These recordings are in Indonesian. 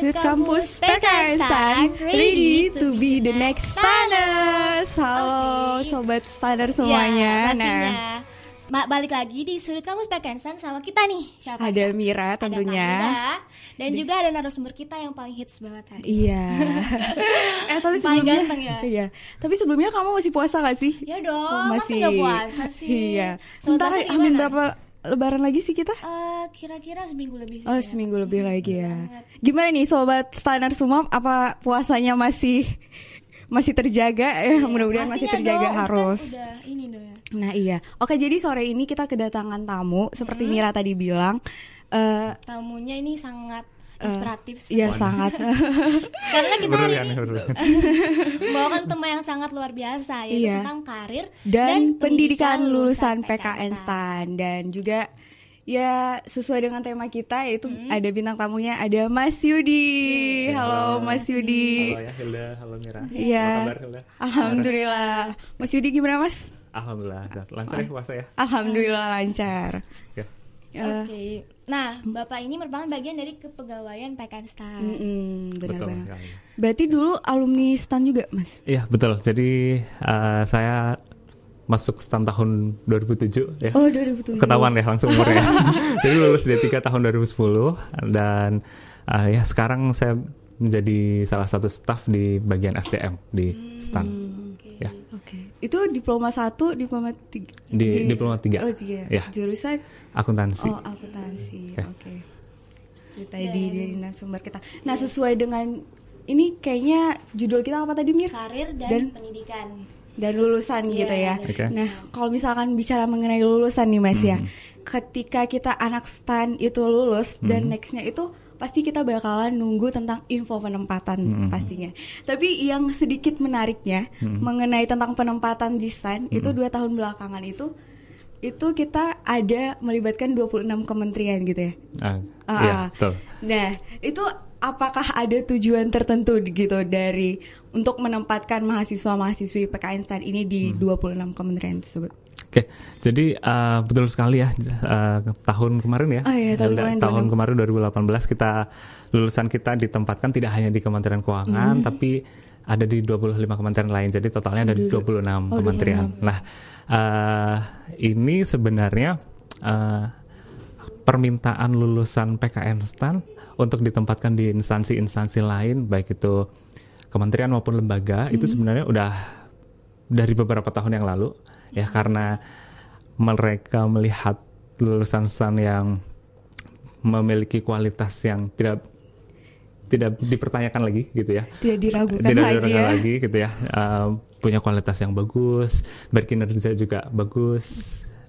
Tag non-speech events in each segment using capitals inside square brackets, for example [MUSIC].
Sweet Campus PKStan Ready to be the next stanners Halo Okay. Sobat Standar Ya, semuanya pastinya. Nah Ba- balik lagi di Sudut Kampus PKStan sama kita nih. Siapa? ada Mira Ada tentunya Kanda, dan juga ada narasumber kita yang paling hits banget hari. Iya [LAUGHS] Eh tapi Paling sebelumnya ganteng ya? Iya Tapi sebelumnya kamu masih puasa gak sih? Ya dong, Oh, masih nggak puasa sih. Iya Basri amin berapa lebaran lagi sih kita? Eh, kira-kira seminggu lebih sih. Oh ya. seminggu lebih lagi ya banget. Gimana nih Sobat Standar semua Apa puasanya masih masih terjaga ya mudah-mudahan masih terjaga dong, kan harus udah ini dong ya. Nah iya, oke jadi sore ini kita kedatangan tamu seperti Hmm. Mira tadi bilang, eh Tamunya ini sangat inspiratif. ya seperti- sangat, [LAUGHS] Karena kita hari ini membawakan [LAUGHS] tema yang sangat luar biasa yaitu Iya. tentang karir dan, pendidikan lulusan PKN STAN dan juga ya sesuai dengan tema kita yaitu Hmm. ada bintang tamunya ada Mas Yudi, halo Mas Yudi, Halo ya Hilda, halo Mira. Iya. Apa kabar Hilda? alhamdulillah, Mas Yudi gimana Mas? Alhamdulillah, lancar ya puasa ya. Alhamdulillah lancar. Ya. Eh, Oke. Nah, Bapak ini merupakan bagian dari kepegawaian PKN STAN. mm-mm, benar Betul banget. sekali. Berarti dulu alumni STAN juga Mas? Iya betul. Jadi eh, saya masuk stand tahun 2007 ya. Oh 2007. Ketahuan ya langsung umurnya. [LAUGHS] Jadi lulus D3 tahun 2010 dan eh, ya sekarang saya menjadi salah satu staff di bagian SDM di STAN. Oke. Ya. Oke, itu diploma satu, diploma tiga. Di- diploma tiga. Oh tiga. Ya. Jurusan Akuntansi. oh akuntansi. Oke. Oke. Itu tadi dari narasumber kita. Nah sesuai dengan ini kayaknya judul kita apa tadi Mir? Karir dan, Dan- pendidikan. Dan lulusan Iya, gitu ya. Oke. Nah kalau misalkan bicara mengenai lulusan nih Mas ya, Hmm. ketika kita anak stan itu lulus dan Hmm. nextnya itu pasti kita bakalan nunggu tentang info penempatan Hmm. pastinya. Tapi yang sedikit menariknya Hmm. mengenai tentang penempatan di stan itu dua tahun belakangan itu itu kita ada melibatkan 26 kementerian gitu ya. Ah, Ah, Iya ah. betul. Nah, itu apakah ada tujuan tertentu gitu dari untuk menempatkan mahasiswa-mahasiswi PKN STAN ini Hmm. di 26 kementerian tersebut? Oke, jadi uh, betul sekali ya uh, tahun kemarin ya. Oh iya, tahun kemarin, tahun 26. kemarin 2018 kita lulusan kita ditempatkan tidak hanya di Kementerian Keuangan Hmm. tapi ada di 25 kementerian lain. Jadi totalnya ada di 26 Oh, kementerian. Nah, uh, ini sebenarnya uh, permintaan lulusan PKN STAN untuk ditempatkan di instansi-instansi lain baik itu kementerian maupun lembaga itu sebenarnya udah dari beberapa tahun yang lalu ya karena mereka melihat lulusan STAN yang memiliki kualitas yang tidak tidak dipertanyakan lagi gitu ya Tidak diragukan tidak lagi diragukan ya. lagi gitu ya Uh, punya kualitas yang bagus berkinerja juga bagus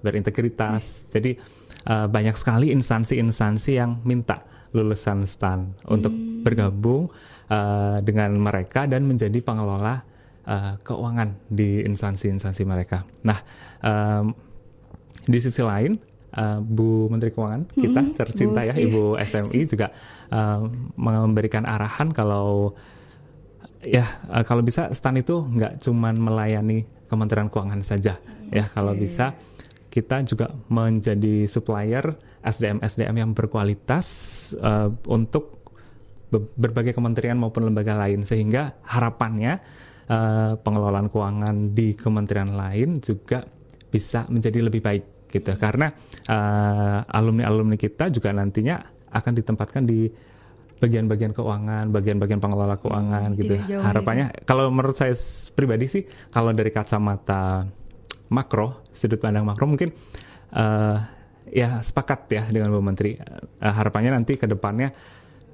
berintegritas jadi uh, banyak sekali instansi-instansi yang minta lulusan STAN untuk Hmm. bergabung uh, dengan mereka dan menjadi pengelola uh, keuangan di instansi-instansi mereka nah um, di sisi lain uh, Bu Menteri Keuangan kita Hmm, tercinta Bu, ya iya. Ibu SMI juga uh, memberikan arahan kalau ya uh, kalau bisa STAN itu nggak cuman melayani Kementerian Keuangan saja ya. Kalau bisa kita juga menjadi supplier SDM SDM yang berkualitas uh, untuk be- berbagai kementerian maupun lembaga lain. Sehingga harapannya uh, pengelolaan keuangan di kementerian lain juga bisa menjadi lebih baik gitu karena uh, alumni-alumni kita juga nantinya akan ditempatkan di bagian-bagian keuangan, bagian-bagian pengelola keuangan Hmm, gitu. jauh Harapannya kalau menurut saya pribadi sih kalau dari kacamata makro, sudut pandang makro mungkin uh, ya sepakat ya dengan Bu Menteri. Uh, harapannya nanti ke depannya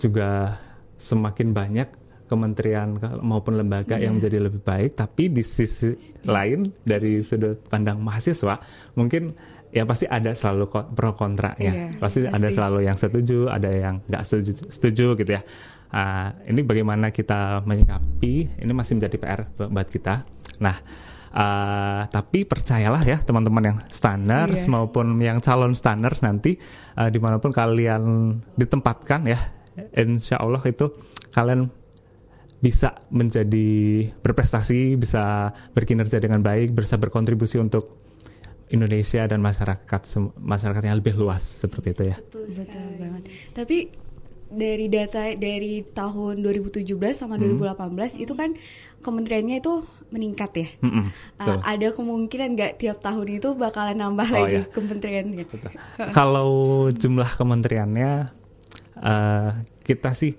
juga semakin banyak kementerian ke- maupun lembaga yang menjadi lebih baik, tapi di sisi lain dari sudut pandang mahasiswa mungkin ya pasti ada selalu pro kontra ya, Iya, pasti ada pasti. selalu yang setuju, ada yang nggak setuju, setuju gitu ya. Ah, ini bagaimana kita menyikapi, ini masih menjadi PR buat kita. Nah, ah, tapi percayalah ya teman-teman yang standar Iya. maupun yang calon standar nanti ah, di mana pun kalian ditempatkan ya, insya Allah itu kalian bisa menjadi berprestasi, bisa berkinerja dengan baik, bisa berkontribusi untuk Indonesia dan masyarakat masyarakat yang lebih luas seperti itu ya. Betul Betul banget. Tapi dari data dari tahun 2017 sama Hmm. 2018 itu kan kementeriannya itu meningkat ya. Mm-mm, Uh, ada kemungkinan nggak tiap tahun itu bakalan nambah Oh, lagi iya. kementeriannya? Betul. Kalau jumlah kementeriannya eh, kita sih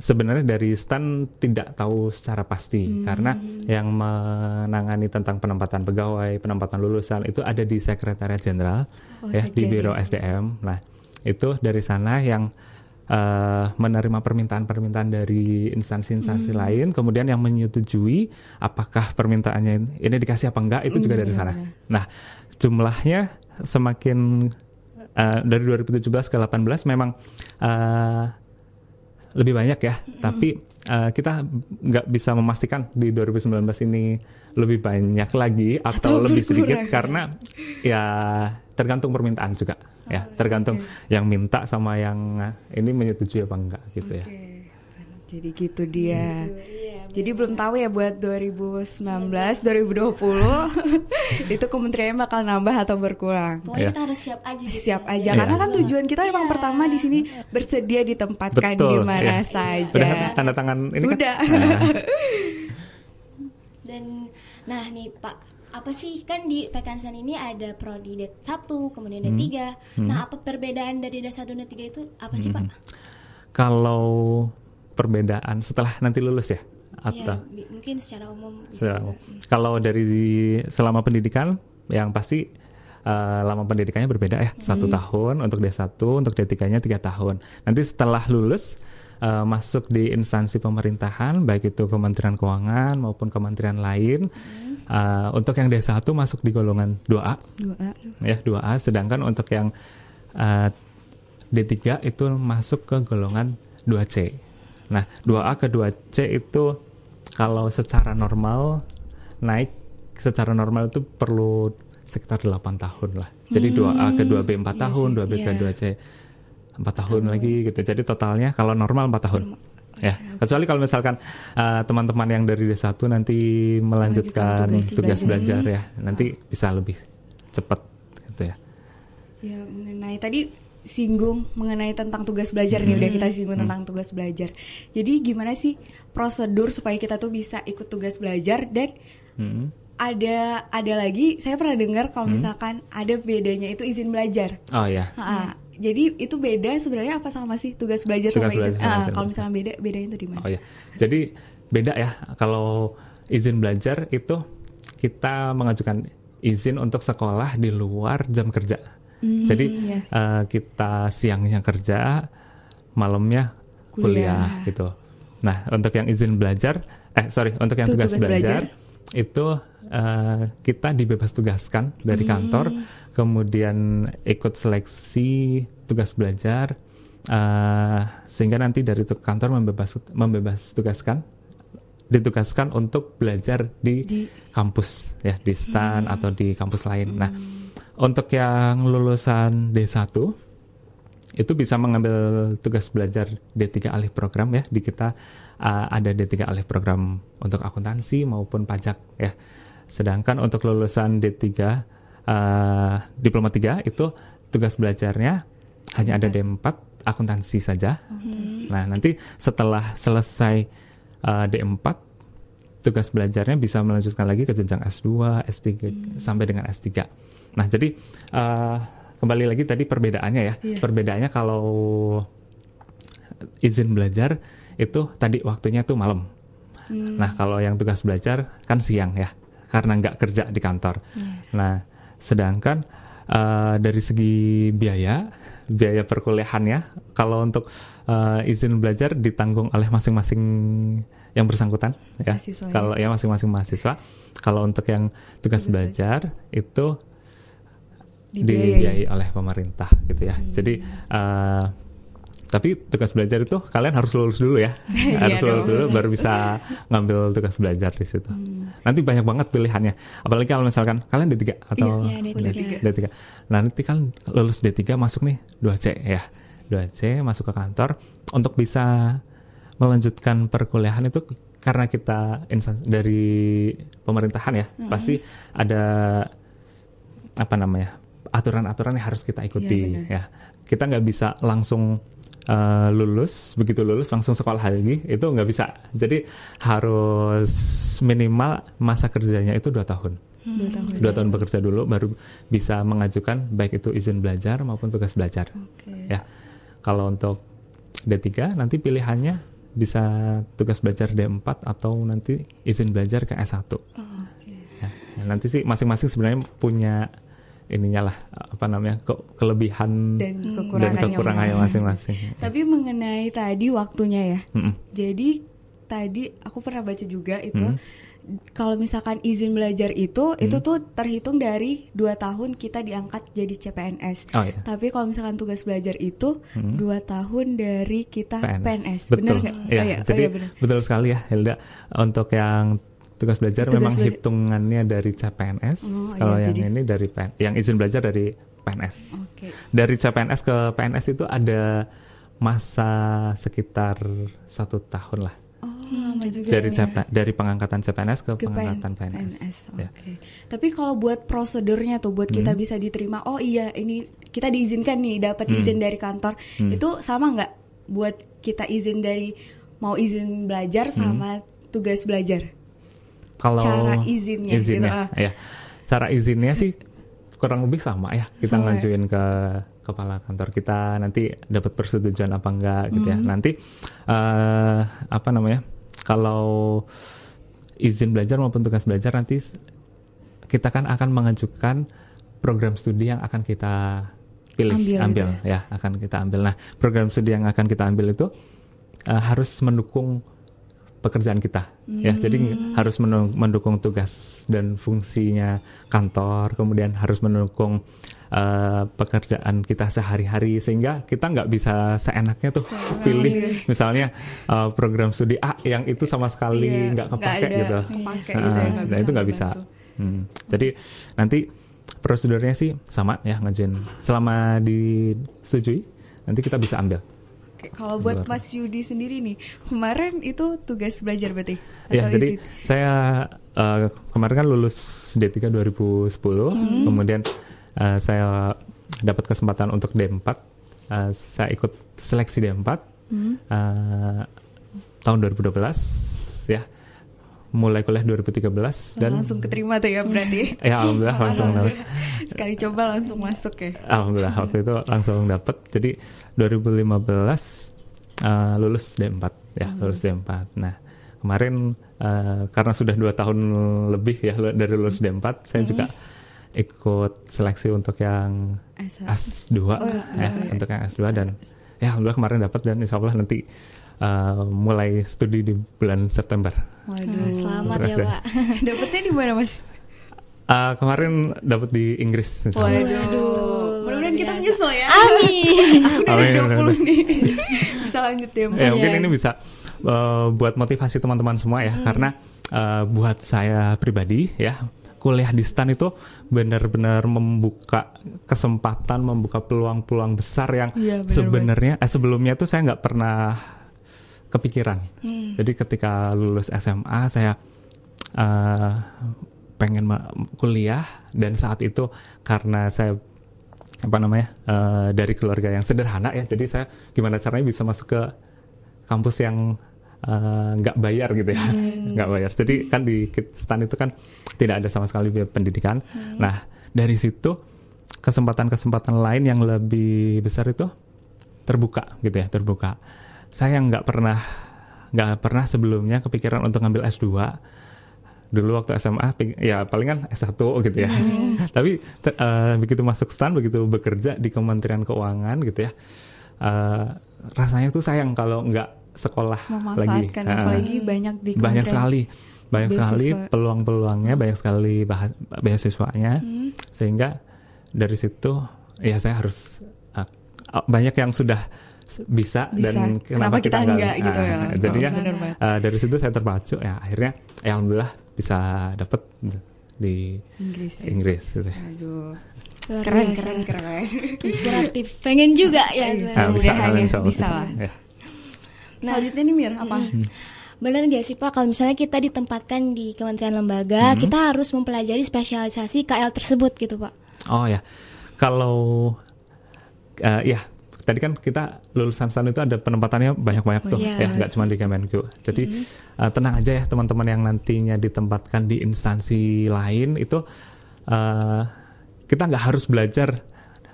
sebenarnya dari stan tidak tahu secara pasti Hmm. karena yang menangani tentang penempatan pegawai, penempatan lulusan itu ada di Sekretariat Jenderal Oh, ya di Biro. SDM. Nah, itu dari sana yang eh, menerima permintaan-permintaan dari instansi-instansi Hmm. lain, kemudian yang menyetujui apakah permintaannya ini dikasih apa enggak itu juga Hmm, dari sana. benar-benar. Nah, jumlahnya semakin uh, dari 2017 ke 18 memang uh, lebih banyak ya, tapi uh, kita nggak bisa memastikan di 2019 ini lebih banyak lagi atau, Atau lebih sedikit berkurang. karena ya tergantung permintaan juga ya, tergantung yang minta sama yang ini menyetujui apa enggak gitu ya. Oke. Jadi gitu dia. Iya, Jadi belum tahu ya buat 2019, 2020 [LAUGHS] itu kementeriannya bakal nambah atau berkurang. Pokoknya Iya. kita harus siap aja gitu. Siap ya. aja Iya. karena kan tujuan kita emang Iya. pertama di sini bersedia ditempatkan di Betul, mana iya. saja. Udah tanda tangan ini Udah. kan? Nah, [LAUGHS] Dan nah nih Pak, apa sih kan di Pekansan ini ada prodi D1, kemudian Hmm. D3. Nah, apa perbedaan dari D1 dan D3 itu apa sih, Pak? kalau perbedaan setelah nanti lulus Ya, atau bi- mungkin secara umum. gitu. secara umum. kalau dari selama pendidikan yang pasti eh, lama pendidikannya berbeda ya satu tahun untuk D1 untuk D3-nya tiga tahun nanti setelah lulus eh, masuk di instansi pemerintahan baik itu Kementerian Keuangan maupun kementerian lain eh, untuk yang D1 masuk di golongan 2A Dua. ya 2A sedangkan untuk yang uh, D3 itu masuk ke golongan 2C. Nah, 2A ke 2C itu kalau secara normal naik secara normal itu perlu sekitar 8 tahun lah. Jadi 2A ke 2B 4 iya tahun, sih, 2B ke iya. 2C 4 tahun lagi gitu. Jadi totalnya kalau normal 4 tahun. Ya, kecuali kalau misalkan uh, teman-teman yang dari D1 nanti melanjutkan tugas tugas, belajar. belajar ya, nanti bisa lebih cepat gitu ya. Ya mengenai tadi singgung mengenai tentang tugas belajar nih udah kita singgung Hmm. tentang tugas belajar. Jadi gimana sih prosedur supaya kita tuh bisa ikut tugas belajar dan Hmm. ada ada lagi saya pernah dengar kalau misalkan ada bedanya itu izin belajar. Oh ya. Ha-ha. Jadi itu beda sebenarnya apa sama sih tugas belajar Tugas sama izin? belajar sama Ah, izin kalau misalnya beda bedanya itu di mana? Oh ya. Jadi beda ya kalau izin belajar itu kita mengajukan izin untuk sekolah di luar jam kerja. Jadi yes. eh, kita siangnya kerja, malamnya kuliah, Kuliah. gitu. Nah untuk yang izin belajar, eh sorry untuk yang Itu tugas, tugas belajar, belajar. itu eh, kita dibebas tugaskan dari kantor, kemudian ikut seleksi tugas belajar, eh, sehingga nanti dari kantor membebas membebas tugaskan, ditugaskan untuk belajar di, Di- kampus ya di stan atau di kampus lain. Nah Hmm. untuk yang lulusan D1 itu bisa mengambil tugas belajar D3 alih program ya di kita uh, ada D3 alih program untuk akuntansi maupun pajak ya. Sedangkan untuk lulusan D3 uh, diploma 3 itu tugas belajarnya hanya ada D4 akuntansi saja. Nah, nanti setelah selesai uh, D4 tugas belajarnya bisa melanjutkan lagi ke jenjang S2, S3 sampai dengan S3. Nah, jadi uh, kembali lagi tadi perbedaannya ya. Iya. Perbedaannya kalau izin belajar itu tadi waktunya tuh malam. Nah, kalau yang tugas belajar kan siang ya, karena nggak kerja di kantor. Nah, sedangkan uh, dari segi biaya, biaya perkuliahannya, kalau untuk uh, izin belajar ditanggung oleh masing-masing yang bersangkutan ya. Mahasiswa ya. Kalau ya masing-masing mahasiswa. Kalau untuk yang tugas belajar itu Dibiayai. dibiayai oleh pemerintah gitu ya. Jadi uh, tapi tugas belajar itu kalian harus lulus dulu ya, [LAUGHS] harus Iya lulus dong. dulu baru bisa ngambil tugas belajar di situ. Nanti banyak banget pilihannya. Apalagi kalau misalkan kalian D3 atau Iya, iya, D3. D3. Nah, nanti kan lulus D3 masuk nih 2C ya. 2C masuk ke kantor untuk bisa melanjutkan perkuliahan itu karena kita insan dari pemerintahan ya, pasti ada apa namanya? Aturan-aturan yang harus kita ikuti benar. ya. Kita nggak bisa langsung eh, lulus begitu lulus langsung sekolah lagi itu nggak bisa jadi harus minimal masa kerjanya itu dua tahun Dua tahun. dua tahun bekerja dulu baru bisa mengajukan baik itu izin belajar maupun tugas belajar Oke. ya kalau untuk D3 nanti pilihannya bisa tugas belajar D4 atau nanti izin belajar ke S1 Oh, oke. ya. Ya, nanti sih masing-masing sebenarnya punya ininya lah apa namanya ke- kelebihan Dan dan kekurangannya kekurangannya masing-masing Tapi mengenai tadi waktunya ya. Mm-mm. Jadi tadi aku pernah baca juga itu Hmm. kalau misalkan izin belajar itu Hmm. itu tuh terhitung dari dua tahun kita diangkat jadi CPNS. oh ya Tapi kalau misalkan tugas belajar itu Hmm. dua tahun dari kita PNS, betul bener nggak? ya Oh, iya. Oh, jadi iya, bener. betul sekali ya Hilda untuk yang tugas belajar Tugas memang belajar. hitungannya dari CPNS Oh, kalau iya, yang jadi- ini dari PN, yang izin belajar dari PNS Oke. dari CPNS ke PNS itu ada masa sekitar satu tahun lah Oh, dari ya. CP, dari pengangkatan CPNS ke, ke pengangkatan PN- PNS. Oke. Ya. Tapi kalau buat prosedurnya tuh buat kita Hmm. bisa diterima, oh iya ini kita diizinkan nih dapat Hmm. izin dari kantor. Hmm. Itu sama nggak buat kita izin dari mau izin belajar Hmm. sama tugas belajar? Kalau Cara izinnya gitu, izinnya, ah. ya. Cara izinnya sih kurang lebih sama ya. Kita Sama ya. ngajuin ke kepala kantor kita nanti dapat persetujuan apa enggak gitu ya. Hmm. Nanti eh apa namanya? Kalau izin belajar maupun tugas belajar nanti kita kan akan mengajukan program studi yang akan kita pilih Ambil ambil, gitu ya akan kita ambil. Nah, program studi yang akan kita ambil itu eh, harus mendukung pekerjaan kita. Ya jadi Hmm. harus mendukung tugas dan fungsinya kantor kemudian harus mendukung eh, pekerjaan kita sehari-hari sehingga kita nggak bisa seenaknya tuh pilih. misalnya eh, program studi A yang itu sama sekali Iya, nggak kepake ada gitu. kepake Ah, gitu ya, nah, itu nggak bisa. Hmm, jadi nanti prosedurnya sih sama ya ngajuin selama disetujui nanti kita bisa ambil kalau buat Luar. Mas Yudi sendiri nih, kemarin itu tugas belajar berarti? Ya, Atau jadi izin? saya eh, kemarin kan lulus D3 2010, Hmm. kemudian eh, saya dapat kesempatan untuk D4. Eh, saya ikut seleksi D4 Hmm. eh, tahun 2012 ya. Mulai kuliah 2013 dan langsung keterima tuh ya berarti. [LAUGHS] ya alhamdulillah langsung dapat. Sekali coba langsung masuk ya. Alhamdulillah waktu itu langsung dapat. Jadi 2015 eh, lulus D4 ya, lulus D4. Nah, kemarin eh, karena sudah dua tahun lebih ya dari lulus D4, saya juga ikut seleksi untuk yang S1. S2 S2, ya, ya. untuk yang S2 dan ya alhamdulillah kemarin dapat dan insya Allah nanti eh, mulai studi di bulan September. Waduh, Selamat ya, Terus ya. Pak. [LAUGHS] Dapetnya di mana mas? Eh, kemarin dapat di Inggris. Allah. Waduh, mudah-mudahan kita biasa. menyusul ya. Amin. Dari Amin, amin, 20 nih. [LAUGHS] Bisa lanjut ya. Mbak. ya mungkin ini bisa uh, buat motivasi teman-teman semua ya karena uh, buat saya pribadi ya kuliah di stan itu benar-benar membuka kesempatan membuka peluang-peluang besar yang Iya, benar sebenarnya eh, sebelumnya tuh saya nggak pernah kepikiran jadi ketika lulus SMA saya uh, pengen kuliah dan saat itu karena saya apa namanya eh, dari keluarga yang sederhana ya. Jadi saya gimana caranya bisa masuk ke kampus yang eh, nggak bayar gitu ya. [LAUGHS] Nggak bayar. Jadi kan di stan itu kan tidak ada sama sekali biaya pendidikan. Nah dari situ kesempatan-kesempatan lain yang lebih besar itu terbuka gitu ya terbuka. Saya nggak pernah nggak pernah sebelumnya kepikiran untuk ngambil S2 dulu waktu SMA ya paling kan S1 gitu ya. [LAUGHS] Tapi te- eh, begitu masuk stan begitu bekerja di Kementerian Keuangan gitu ya. eh, rasanya tuh sayang kalau nggak sekolah lagi. Eh, apalagi banyak di banyak sekali banyak sekali beasiswa. peluang-peluangnya, banyak sekali bahas, beasiswanya Hmm. sehingga dari situ ya saya harus eh, banyak yang sudah bisa, Bisa. dan Kenapa kita enggak gitu ya? Nah, jadinya Oh, eh, dari situ saya terpacu ya akhirnya ya alhamdulillah bisa dapet di Inggris. ya. Inggris gitu. Aduh. Keren, keren, keren. Inspiratif. Pengen juga ya Iya. sebenarnya. Ah, bisa mudahan ya, insya Allah bisa lah. Ya. Nah. Selanjutnya nih Mir, apa? Benar nggak sih Pak kalau misalnya kita ditempatkan di kementerian lembaga, kita harus mempelajari spesialisasi KL tersebut gitu Pak? Oh ya, kalau eh, ya tadi kan kita lulusan STAN itu ada penempatannya banyak-banyak tuh, Iya. ya nggak cuma di Kemenku. Jadi eh, tenang aja ya teman-teman yang nantinya ditempatkan di instansi lain itu eh, kita nggak harus belajar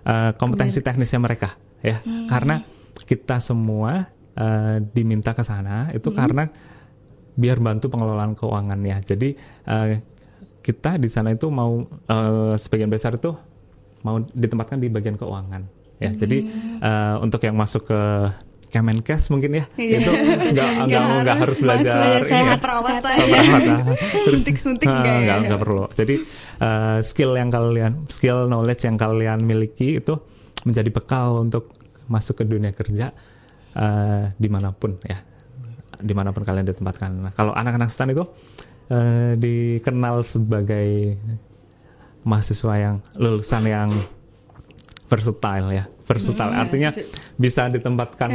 eh, kompetensi teknisnya mereka, ya, karena kita semua eh, diminta ke sana itu karena biar bantu pengelolaan keuangannya. Jadi eh, kita di sana itu mau eh, sebagian besar itu mau ditempatkan di bagian keuangan. Ya, jadi eh, untuk yang masuk ke Kemenkes mungkin ya Iya. itu [LAUGHS] nggak nggak nggak harus belajar belajar ini sehat, ya, perawatan ya. Suntik-suntik ah, nggak nggak perlu. Jadi eh, skill yang kalian skill knowledge yang kalian miliki itu menjadi bekal untuk masuk ke dunia kerja eh, di mana pun ya di mana pun kalian ditempatkan. Nah, kalau anak-anak stan itu eh, dikenal sebagai mahasiswa yang lulusan yang versatile ya versatile Hmm, artinya bisa ditempatkan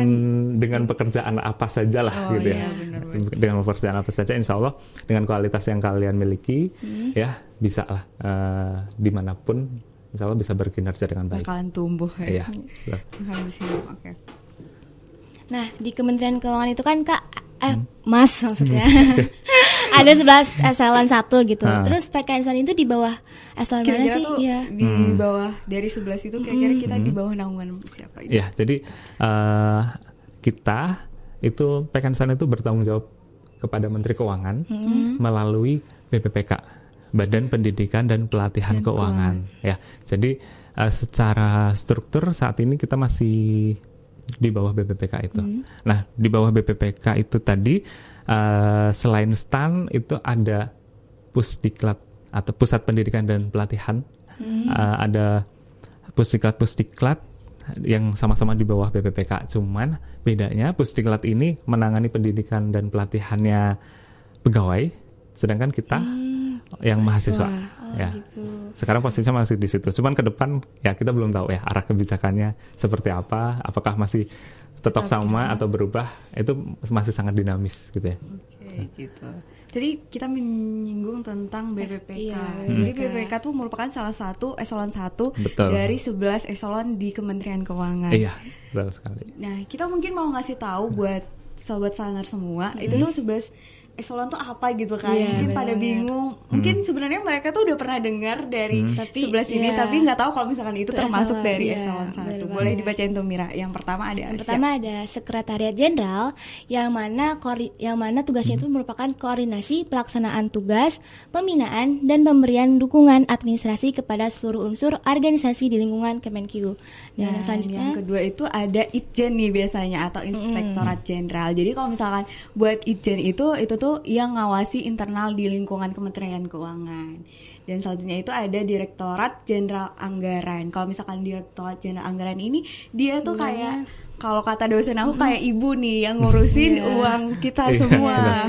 dengan pekerjaan apa saja lah Oh, gitu iya, ya benar, benar. dengan pekerjaan apa saja insya Allah dengan kualitas yang kalian miliki Hmm. ya bisa lah eh, di mana pun insya Allah bisa berkinerja dengan baik bakalan tumbuh iya ya. Bakalan oke. Nah, di Kementerian Keuangan itu kan Kak eh Hmm. Mas maksudnya. [LAUGHS] ada 11 eselon 1 gitu. Ah. Terus PKN itu di bawah eselon mana sih? tuh Iya. di Hmm. bawah dari 11 itu kira-kira kita di bawah naungan siapa itu? Ya, jadi eh, kita itu Pekansan itu bertanggung jawab kepada Menteri Keuangan melalui BPPK, Badan Pendidikan dan Pelatihan Dan Keuangan. Ya, jadi eh, secara struktur saat ini kita masih di bawah BPPK itu. Nah, di bawah BPPK itu tadi eh, selain STAN itu ada Pusdiklat atau Pusat Pendidikan dan Pelatihan. Eh, ada Pusdiklat Pusdiklat yang sama-sama di bawah BPPK. Cuman bedanya Pusdiklat ini menangani pendidikan dan pelatihannya pegawai, sedangkan kita yang mahasiswa. ya. Sekarang posisinya masih di situ. Cuman ke depan ya kita belum tahu ya arah kebijakannya seperti apa. Apakah masih tetap sama atau berubah? Itu masih sangat dinamis gitu ya. Oke, gitu. Tadi kita menyinggung tentang BPPK. iya, Jadi BPPK. BPPK itu merupakan salah satu eselon 1 Betul. dari 11 eselon di Kementerian Keuangan. Iya, betul sekali. Nah, kita mungkin mau ngasih tahu buat sobat sanar semua, itu tuh 11 eselon tuh apa gitu kan. Iya, mungkin pada benar-benar. bingung. Mungkin sebenarnya mereka tuh udah pernah dengar dari Tapi, 11 ini iya. tapi nggak tahu kalau misalkan itu Itu termasuk eselon, dari iya, eselon 1. benar Boleh dibacain tuh Mira. Yang pertama ada Yang Asia. pertama ada Sekretariat Jenderal yang mana yang mana tugasnya Hmm. itu merupakan koordinasi pelaksanaan tugas, pembinaan dan pemberian dukungan administrasi kepada seluruh unsur organisasi di lingkungan Kemenq. Dan Nah, yang selanjutnya yang kedua itu ada Itjen nih biasanya atau Inspektorat Jenderal. Jadi kalau misalkan buat Itjen itu itu tuh yang ngawasi internal di lingkungan Kementerian Keuangan. Dan selanjutnya itu ada Direktorat Jenderal Anggaran. Kalau misalkan Direktorat Jenderal Anggaran ini dia tuh kayak kalau kata dosen aku kayak ibu nih yang ngurusin [LAUGHS] Iya. uang kita Iya, semua. benar.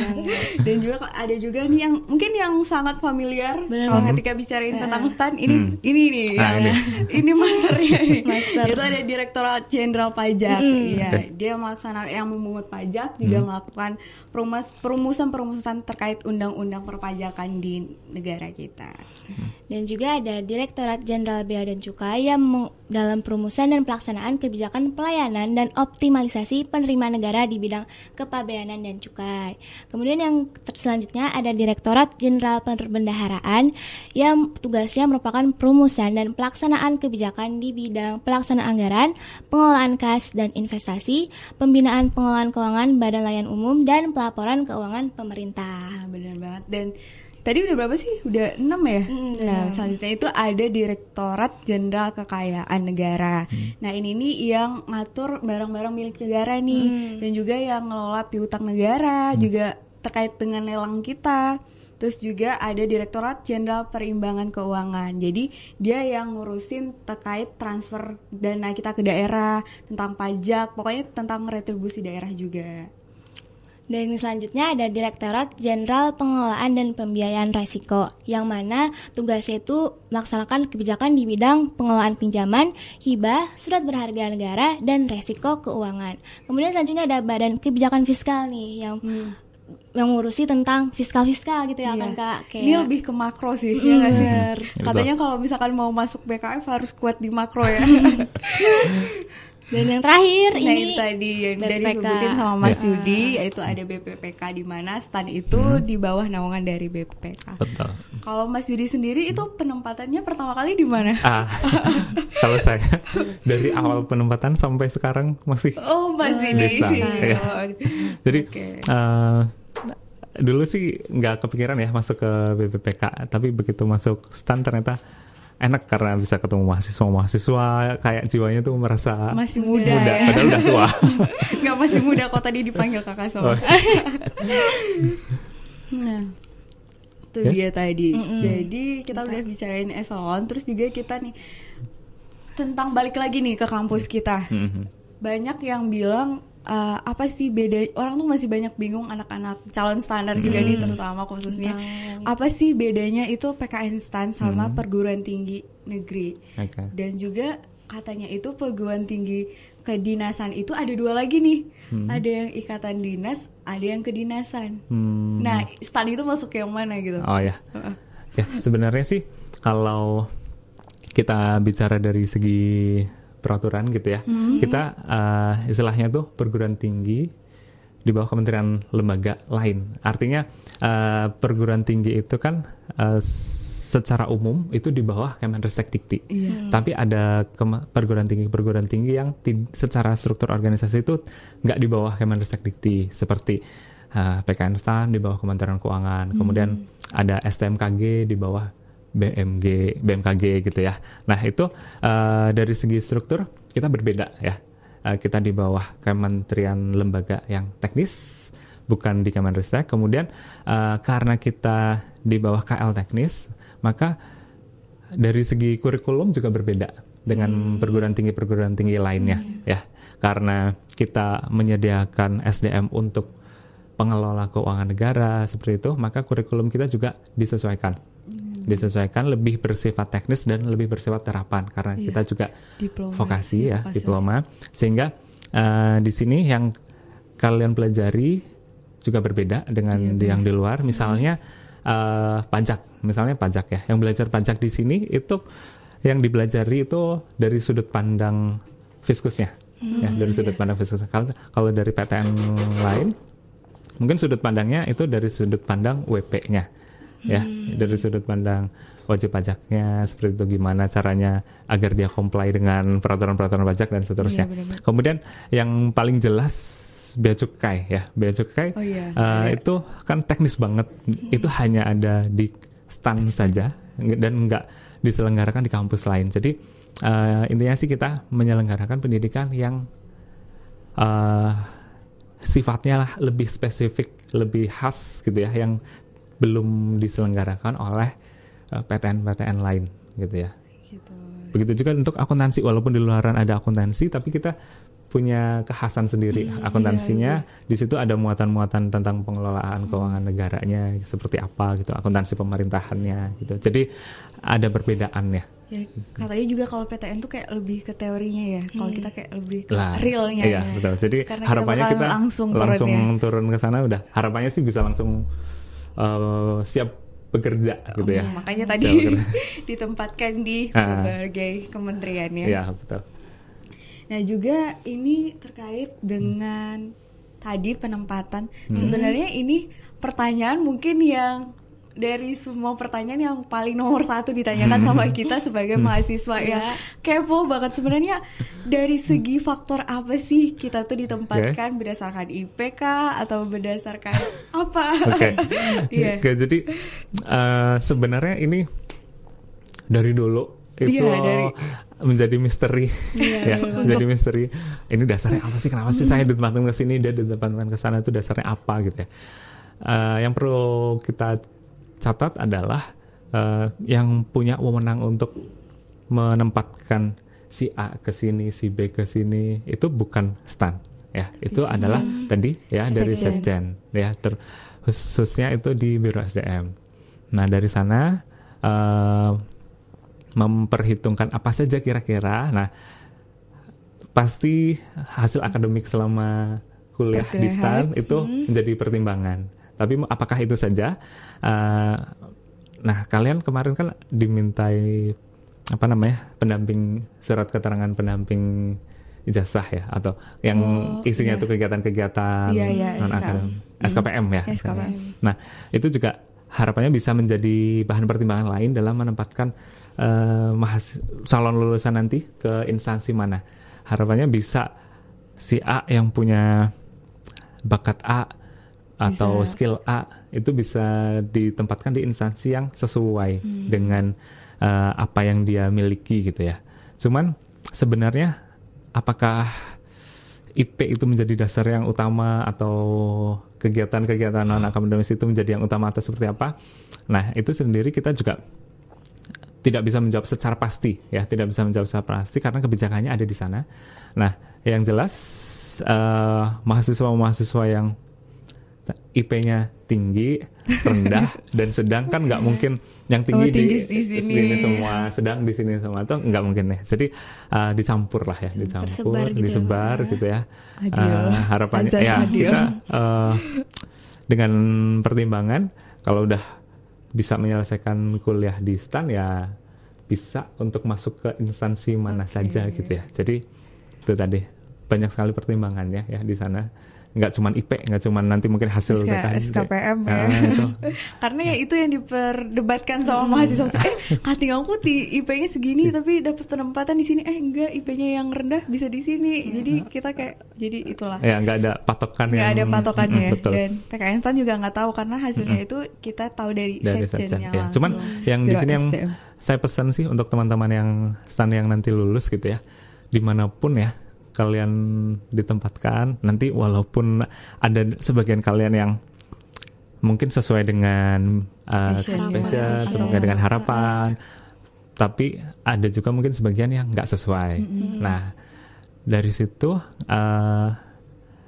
Dan juga ada juga nih yang mungkin yang sangat familiar Benar kalau ketika bicarain tentang stan ini Hmm. ini nih Nah, yang- ini. [LAUGHS] ini masternya nih. Master. Itu ada Direktorat Jenderal Pajak. Mm. Iya, Oke. dia melaksanakan yang memungut pajak juga melakukan perumus perumusan-perumusan terkait undang-undang perpajakan di negara kita. dan juga ada Direktorat Jenderal Bea dan Cukai yang dalam perumusan dan pelaksanaan kebijakan pelayanan dan optimalisasi penerimaan negara di bidang kepabeanan dan cukai. Kemudian yang selanjutnya ada Direktorat Jenderal Perbendaharaan yang tugasnya merupakan perumusan dan pelaksanaan kebijakan di bidang pelaksanaan anggaran, pengelolaan kas dan investasi, pembinaan pengelolaan keuangan badan layanan umum dan pelaporan keuangan pemerintah. Nah, benar banget. Dan tadi udah berapa sih? Udah enam ya? Mm, nah, selanjutnya itu ada Direktorat Jenderal Kekayaan Negara. Nah, ini nih yang ngatur barang-barang milik negara nih dan juga yang ngelola piutang negara, juga terkait dengan lelang kita. Terus juga ada Direktorat Jenderal Perimbangan Keuangan. Jadi dia yang ngurusin terkait transfer dana kita ke daerah, tentang pajak, pokoknya tentang retribusi daerah juga. Dan yang selanjutnya ada Direktorat Jenderal Pengelolaan dan Pembiayaan Resiko, yang mana tugasnya itu melaksanakan kebijakan di bidang pengelolaan pinjaman, hibah, surat berharga negara, dan resiko keuangan. Kemudian selanjutnya ada Badan Kebijakan Fiskal nih, yang yang ngurusi tentang fiskal-fiskal gitu ya Iya. kan kak? Kayak, Ini lebih ke makro sih, ya nggak sih? Betul. Katanya kalau misalkan mau masuk BKF harus kuat di makro ya. [LAUGHS] Dan yang terakhir Nah ini itu tadi yang dari BPK. disebutin sama Mas Ya. Yudi yaitu ada BPPK di mana stan itu di bawah naungan dari BPPK. Betul. Kalau Mas Yudi sendiri itu penempatannya pertama kali di mana? Ah, [LAUGHS] kalau saya dari awal penempatan sampai sekarang masih Oh masih di sini. Oh. Jadi Oke. eh, dulu sih nggak kepikiran ya masuk ke BPPK, tapi begitu masuk stan ternyata enak karena bisa ketemu mahasiswa mahasiswa kayak jiwanya tuh merasa Masih muda, muda ya. padahal udah tua. [LAUGHS] Nggak masih muda kok tadi dipanggil kakak sama. Oh. [LAUGHS] nah, itu Ya. dia tadi. Jadi kita udah bicarain eselon, terus juga kita nih tentang balik lagi nih ke kampus kita. Mhm. Banyak yang bilang eh, apa sih beda orang tuh masih banyak bingung anak-anak calon standar juga nih terutama khususnya. Tentang- apa sih bedanya itu PKN stan sama perguruan tinggi negeri? Oke. dan juga katanya itu perguruan tinggi kedinasan itu ada dua lagi nih. Ada yang ikatan dinas ada yang kedinasan. Hmm. nah stan itu masuk yang mana gitu? Oh ya. Ya, sebenarnya sih kalau kita bicara dari segi peraturan gitu ya, kita eh, istilahnya tuh perguruan tinggi di bawah kementerian lembaga lain. Artinya eh, perguruan tinggi itu kan eh, secara umum itu di bawah Kemenristek Dikti. Iya. Tapi ada perguruan tinggi perguruan tinggi yang secara struktur organisasi itu nggak di bawah Kemenristek Dikti seperti uh, PKN STAN di bawah Kementerian Keuangan, kemudian ada STMKG di bawah BMG, BMKG gitu ya. Nah itu uh, dari segi struktur kita berbeda ya. Uh, kita di bawah kementerian lembaga yang teknis, bukan di Kemenristek. Kemudian uh, karena kita di bawah KL teknis, maka dari segi kurikulum juga berbeda dengan perguruan tinggi perguruan tinggi lainnya ya karena kita menyediakan SDM untuk pengelola keuangan negara seperti itu maka kurikulum kita juga disesuaikan disesuaikan lebih bersifat teknis dan lebih bersifat terapan karena Iya. kita juga diploma. vokasi ya vokasi. diploma. Sehingga eh, di sini yang kalian pelajari juga berbeda dengan Iya, yang di luar. Misalnya eh, pajak. Misalnya pajak ya. Yang belajar pajak di sini itu yang dipelajari itu dari sudut pandang fiskusnya. Ya dari sudut pandang fiskusnya kalau kalau dari PTN lain mungkin sudut pandangnya itu dari sudut pandang WP-nya ya dari sudut pandang wajib pajaknya seperti itu gimana caranya agar dia comply dengan peraturan-peraturan pajak dan seterusnya. Iya, benar-benar. Kemudian yang paling jelas bea cukai ya bea cukai Oh iya, eh, ada. itu kan teknis banget itu hanya ada di stan saja dan nggak diselenggarakan di kampus lain. Jadi eh, intinya sih kita menyelenggarakan pendidikan yang eh, sifatnya lah lebih spesifik, lebih khas gitu ya, yang belum diselenggarakan oleh eh, PTN-PTN lain gitu ya. gitu Begitu juga untuk akuntansi, walaupun di luaran ada akuntansi, tapi kita punya kekhasan sendiri akuntansinya. Di situ ada muatan-muatan tentang pengelolaan keuangan negaranya seperti apa gitu, akuntansi pemerintahannya gitu. Jadi ada perbedaannya. ya katanya juga kalau PTN tuh kayak lebih ke teorinya ya kalau kita kayak lebih ke lah realnya iya ya. betul jadi Karena harapannya kita, kita, langsung turun langsung ya. turun ke sana udah harapannya sih bisa langsung eh, siap bekerja gitu ya Hmm, makanya tadi [LAUGHS] ditempatkan di berbagai kementerian ya. Iya betul Nah juga ini terkait dengan tadi penempatan. Hmm. Sebenarnya ini pertanyaan mungkin yang dari semua pertanyaan yang paling nomor satu ditanyakan sama [LAUGHS] kita sebagai mahasiswa ya. Kepo banget. Sebenarnya dari segi faktor apa sih kita tuh ditempatkan? Berdasarkan IPK atau berdasarkan [LAUGHS] apa? oke. [LAUGHS] Iya. Oke, jadi eh, sebenarnya ini dari dulu itu Iya, dari- menjadi misteri. Ya betul. menjadi misteri. Ini dasarnya apa sih? Kenapa sih saya ditempatkan ke sini? Dia ditempatkan ke sana itu dasarnya apa gitu ya? Eh, yang perlu kita catat adalah eh, yang punya wewenang untuk menempatkan si A ke sini, si B ke sini itu bukan stan ya. Itu adalah tadi ya dari Sekjen. Sekjen ya ter, khususnya itu di Biro SDM. Nah, dari sana eh, memperhitungkan apa saja kira-kira. Nah, pasti hasil akademik selama kuliah di Perkuliahan. STAN itu menjadi pertimbangan. Tapi apakah itu saja? Eh, nah, kalian kemarin kan dimintai apa namanya pendamping surat keterangan pendamping ijazah ya atau yang Oh, isinya iya. itu kegiatan-kegiatan Iya, iya, non SK. akademik SKPM ya. SKPM. Nah itu juga harapannya bisa menjadi bahan pertimbangan lain dalam menempatkan eh, mahas- calon lulusan nanti ke instansi mana. Harapannya bisa si A yang punya bakat A atau Bisa. skill A itu bisa ditempatkan di instansi yang sesuai dengan eh, apa yang dia miliki gitu ya. Cuman sebenarnya apakah IP itu menjadi dasar yang utama atau kegiatan-kegiatan non akademis itu menjadi yang utama atau seperti apa? Nah, itu sendiri kita juga tidak bisa menjawab secara pasti ya, tidak bisa menjawab secara pasti karena kebijakannya ada di sana. Nah, yang jelas eh, mahasiswa-mahasiswa yang IP-nya tinggi, rendah [LAUGHS] dan sedang kan nggak mungkin yang tinggi, Oh, tinggi di, di sini. semua, sedang di sini semua itu nggak mungkin ya. Jadi eh, dicampur lah ya, dicampur, gitu ya, disebar gitu ya. Adil. Eh, harapannya Azas ya adil. kita eh, dengan pertimbangan kalau udah bisa menyelesaikan kuliah di STAN ya bisa untuk masuk ke instansi mana Oke. saja gitu ya. Jadi itu tadi banyak sekali pertimbangannya ya di sana. Nggak cuman IP, nggak cuman nanti mungkin hasil SK. SKPM ya. Ah, itu. [LAUGHS] Karena ya itu yang diperdebatkan sama mahasiswa. Eh, kating aku di IP-nya segini tapi dapat penempatan di sini. Eh, enggak, IP-nya yang rendah bisa di sini. Jadi kita kayak jadi itulah. Ya nggak ada patokan nggak yang ada patokannya Mm, ya. betul. dan PKN STAN juga nggak tahu karena hasilnya itu kita tahu dari, dari sekjennya sekjen, ya. langsung. Cuman yang di sini yang saya pesan sih untuk teman-teman yang stan yang nanti lulus gitu ya, di mana pun ya kalian ditempatkan, nanti walaupun ada sebagian kalian yang mungkin sesuai dengan uh, Passion, ya. sesuai dengan harapan, tapi ada juga mungkin sebagian yang nggak sesuai. Nah dari situ uh,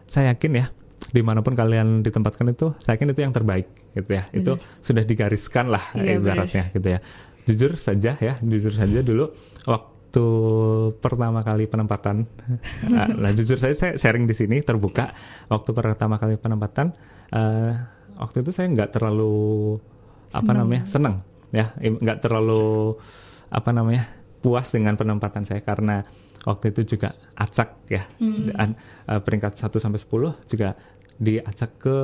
saya yakin ya di mana pun kalian ditempatkan itu saya yakin itu yang terbaik gitu ya. Itu sudah digariskan lah Iya, ibaratnya gitu ya. Jujur saja ya jujur saja dulu waktu pertama kali penempatan. Nah, [LAUGHS] nah, jujur saja saya sharing di sini terbuka waktu pertama kali penempatan eh, waktu itu saya nggak terlalu apa Senang. namanya senang ya. Nggak terlalu apa namanya puas dengan penempatan saya karena waktu itu juga acak ya. Dan eh, peringkat 1 sampai 10 juga diacak ke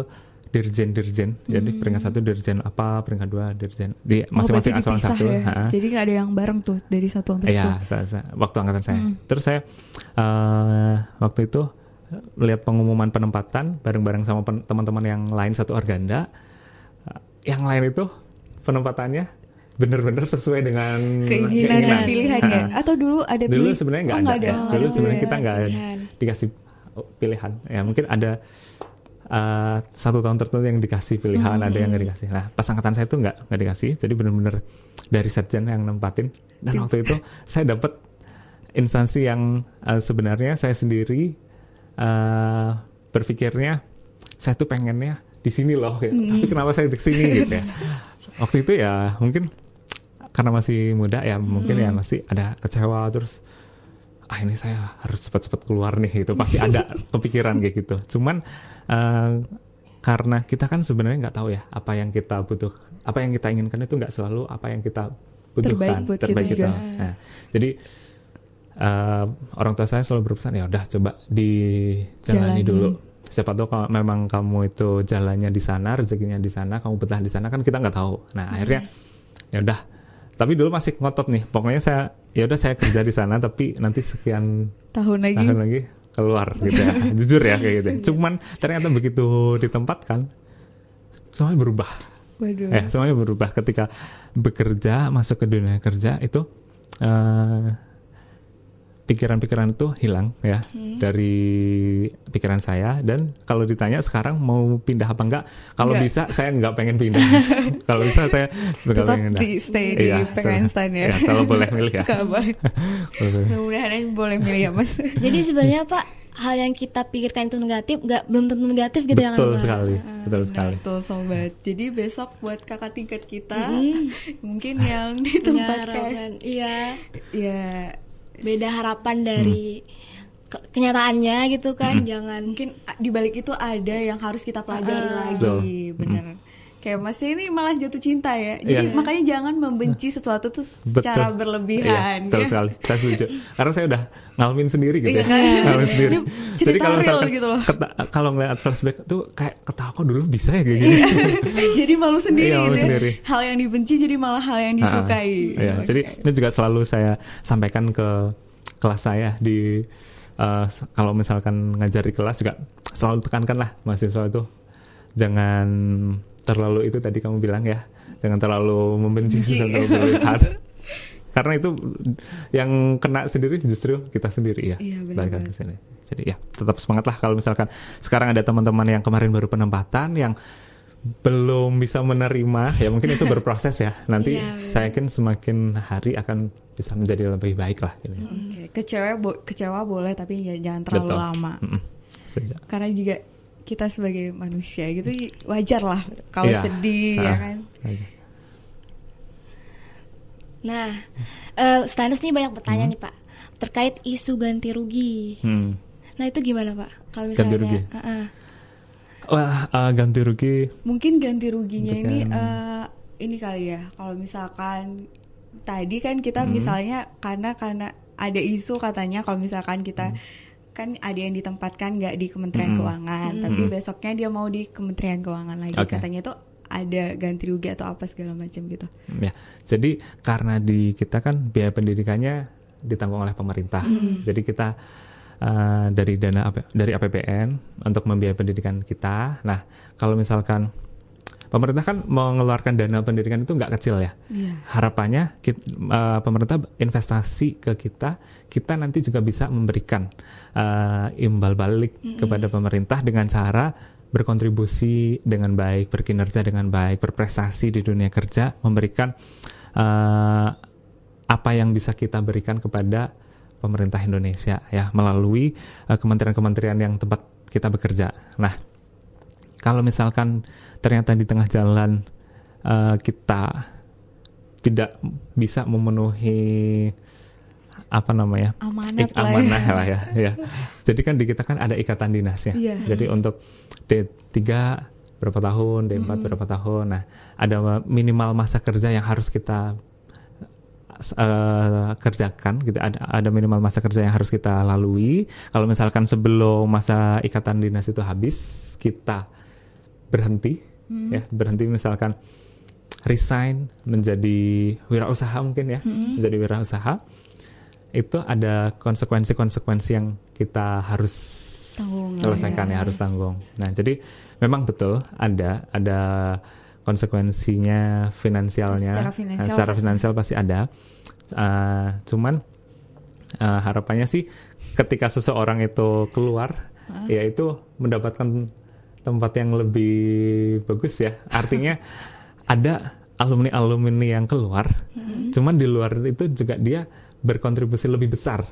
dirjen-dirjen jadi peringkat satu dirjen apa peringkat dua dirjen di Oh, masing-masing eselon dipisah satu ya. ha-ha. Jadi nggak ada yang bareng tuh dari satu sampai Iya, sepuluh. sa- sa- waktu angkatan saya. Terus saya eh, waktu itu lihat pengumuman penempatan bareng-bareng sama pen- teman-teman yang lain satu organda. Yang lain itu penempatannya benar-benar sesuai dengan Keinginan dan pilihan ya. Atau dulu ada Dulu sebenarnya nggak oh, ada, nggak ya. Oh, Dulu ada sebenarnya ya. kita nggak dikasih pilihan. Ya mungkin ada eh, satu tahun tertentu yang dikasih pilihan, ada yang nggak dikasih. Nah pas angkatan saya itu nggak nggak dikasih, jadi benar-benar dari sekjen yang nempatin. Dan waktu itu saya dapat instansi yang eh, sebenarnya saya sendiri eh, berpikirnya saya tuh pengennya di sini loh, gitu. tapi kenapa saya di sini gitu ya. Waktu itu ya mungkin karena masih muda ya mungkin ya masih ada kecewa terus ah ini saya harus cepat-cepat keluar nih gitu. Pasti ada [LAUGHS] kepikiran kayak gitu. Cuman eh, karena kita kan sebenarnya nggak tahu ya apa yang kita butuh apa yang kita inginkan itu nggak selalu apa yang kita butuhkan Terbaik buat kita juga. nah jadi eh, orang tua saya selalu berpesan ya udah coba dijalani Jalani. dulu. Siapa tahu kalau memang kamu itu jalannya di sana rezekinya di sana kamu betah di sana kan kita nggak tahu. Nah. akhirnya ya udah tapi dulu masih ngotot nih pokoknya saya ya udah saya kerja di sana tapi nanti sekian tahun lagi. tahun lagi keluar gitu ya [LAUGHS] jujur ya kayak gitu ya. cuman ternyata begitu ditempatkan semuanya berubah Waduh. ya semuanya berubah ketika bekerja masuk ke dunia kerja itu eh, pikiran-pikiran itu hilang ya dari pikiran saya dan kalau ditanya sekarang mau pindah apa enggak kalau Enggak. bisa saya nggak pengen [LAUGHS] pindah kalau bisa saya nggak Tetap pengen pindah di stay di Iya, betul. Stan ya. Iya, kalau boleh milih ya [LAUGHS] boleh. Boleh. Mudah-mudahan boleh milih ya mas. [LAUGHS] Jadi sebenarnya Pak hal yang kita pikirkan itu negatif nggak belum tentu negatif gitu ya kan betul sekali betul sekali Betul sobat. Jadi besok buat kakak tingkat kita Mm. mungkin yang ditempatkan harapan. Iya. Beda harapan dari ke- kenyataannya gitu kan. Jangan mungkin di balik itu ada yang harus kita pelajari Ah. lagi Betul. bener kayak Mas ini malah jatuh cinta ya. Jadi Iya. makanya jangan membenci sesuatu tuh Betul. secara Iya, berlebihan. betul ya. sekali. Saya setuju. Karena saya udah ngalamin sendiri gitu Iya ya. kan? Ngalamin sendiri. Ini cerita real misalkan gitu loh. keta- kalau ngeliat flashback tuh kayak ketawa kok dulu bisa ya kayak gini. [LAUGHS] jadi malu sendiri Iya, malu gitu ya. sendiri. Hal yang dibenci jadi malah hal yang disukai. Ah, Iya, Oke. jadi itu juga selalu saya sampaikan ke kelas saya di s- kalau misalkan ngajar di kelas juga selalu tekankan lah mahasiswa itu jangan terlalu itu tadi kamu bilang ya, jangan terlalu membenci Benci. jangan terlalu berlebihan. Karena itu yang kena sendiri justru kita sendiri ya. Iya, benar ke sini. Jadi ya tetap semangat lah kalau misalkan sekarang ada teman-teman yang kemarin baru penempatan yang belum bisa menerima ya mungkin itu [LAUGHS] berproses ya nanti Iya, saya yakin semakin hari akan bisa menjadi lebih baik lah gitu. Oke, kecewa bo- kecewa boleh tapi ya jangan terlalu Betul. lama. Mm-mm. Setuju. Karena juga kita sebagai manusia gitu wajar lah kalau Iya. sedih ya Ah, kan. aja. Nah, eh Stanis nih banyak bertanya nih Pak terkait isu ganti rugi. Hmm. Nah itu gimana Pak? Kalau Ganti misalnya, rugi? Heeh. Wah eh, ganti rugi Mungkin ganti ruginya ini eh, ini kali ya. Kalau misalkan tadi kan kita Hmm. misalnya karena karena ada isu katanya kalau misalkan kita Hmm. Kan ada yang ditempatkan nggak di Kementerian Mm-mm. Keuangan, tapi besoknya dia mau di Kementerian Keuangan lagi Oke. katanya tuh ada ganti rugi atau apa segala macam gitu. ya. Jadi karena di kita kan biaya pendidikannya ditanggung oleh pemerintah. Jadi kita eh, dari dana dari APBN untuk membiayai pendidikan kita. Nah, kalau misalkan pemerintah kan mengeluarkan dana pendidikan itu nggak kecil ya. Iya. harapannya kit- eh, pemerintah investasi ke kita, kita nanti juga bisa memberikan eh, imbal balik kepada pemerintah dengan cara berkontribusi dengan baik, berkinerja dengan baik, berprestasi di dunia kerja, memberikan eh, apa yang bisa kita berikan kepada pemerintah Indonesia ya melalui kementerian-kementerian yang tempat kita bekerja. Nah, kalau misalkan ternyata di tengah jalan eh, kita tidak bisa memenuhi apa namanya Amanat ik- lah ya. amanah lah ya, ya. Jadi kan di kita kan ada ikatan dinasnya. Iya. Jadi untuk D3 berapa tahun, D4 berapa tahun. Nah, ada minimal masa kerja yang harus kita eh, kerjakan gitu ada ada minimal masa kerja yang harus kita lalui kalau misalkan sebelum masa ikatan dinas itu habis kita berhenti ya berhenti misalkan resign menjadi wirausaha mungkin ya menjadi wirausaha itu ada konsekuensi-konsekuensi yang kita harus Tanggung, selesaikan ya harus tanggung. Nah jadi memang betul ada ada konsekuensinya finansialnya. Secara Nah, finansial secara pasti. finansial pasti ada. Uh, cuman uh, harapannya sih ketika seseorang itu keluar ya itu mendapatkan tempat yang lebih bagus ya artinya [LAUGHS] ada alumni alumni yang keluar cuman di luar itu juga dia berkontribusi lebih besar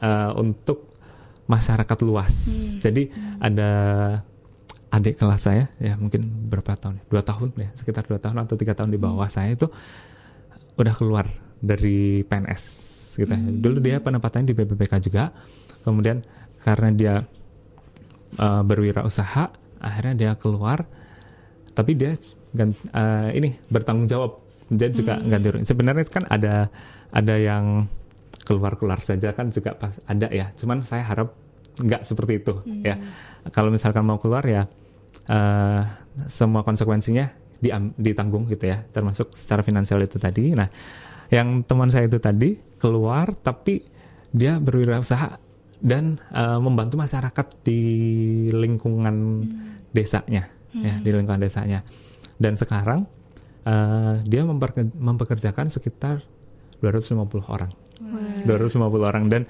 uh, untuk masyarakat luas jadi ada adik kelas saya ya mungkin berapa tahun ya? dua tahun ya sekitar dua tahun atau tiga tahun di bawah saya itu udah keluar dari PNS gitu ya. Dulu dia penempatannya di BPPK juga. Kemudian karena dia uh, berwirausaha, akhirnya dia keluar. Tapi dia uh, ini bertanggung jawab. Dia juga ganti rugi. Sebenarnya kan ada ada yang keluar-keluar saja kan juga pas ada ya. Cuman saya harap nggak seperti itu ya. Kalau misalkan mau keluar ya uh, semua konsekuensinya diam- ditanggung gitu ya, termasuk secara finansial itu tadi. Nah, yang teman saya itu tadi keluar tapi dia berwirausaha dan uh, membantu masyarakat di lingkungan desanya ya di lingkungan desanya. Dan sekarang uh, dia mempekerjakan sekitar 250 orang. 250 orang. Dan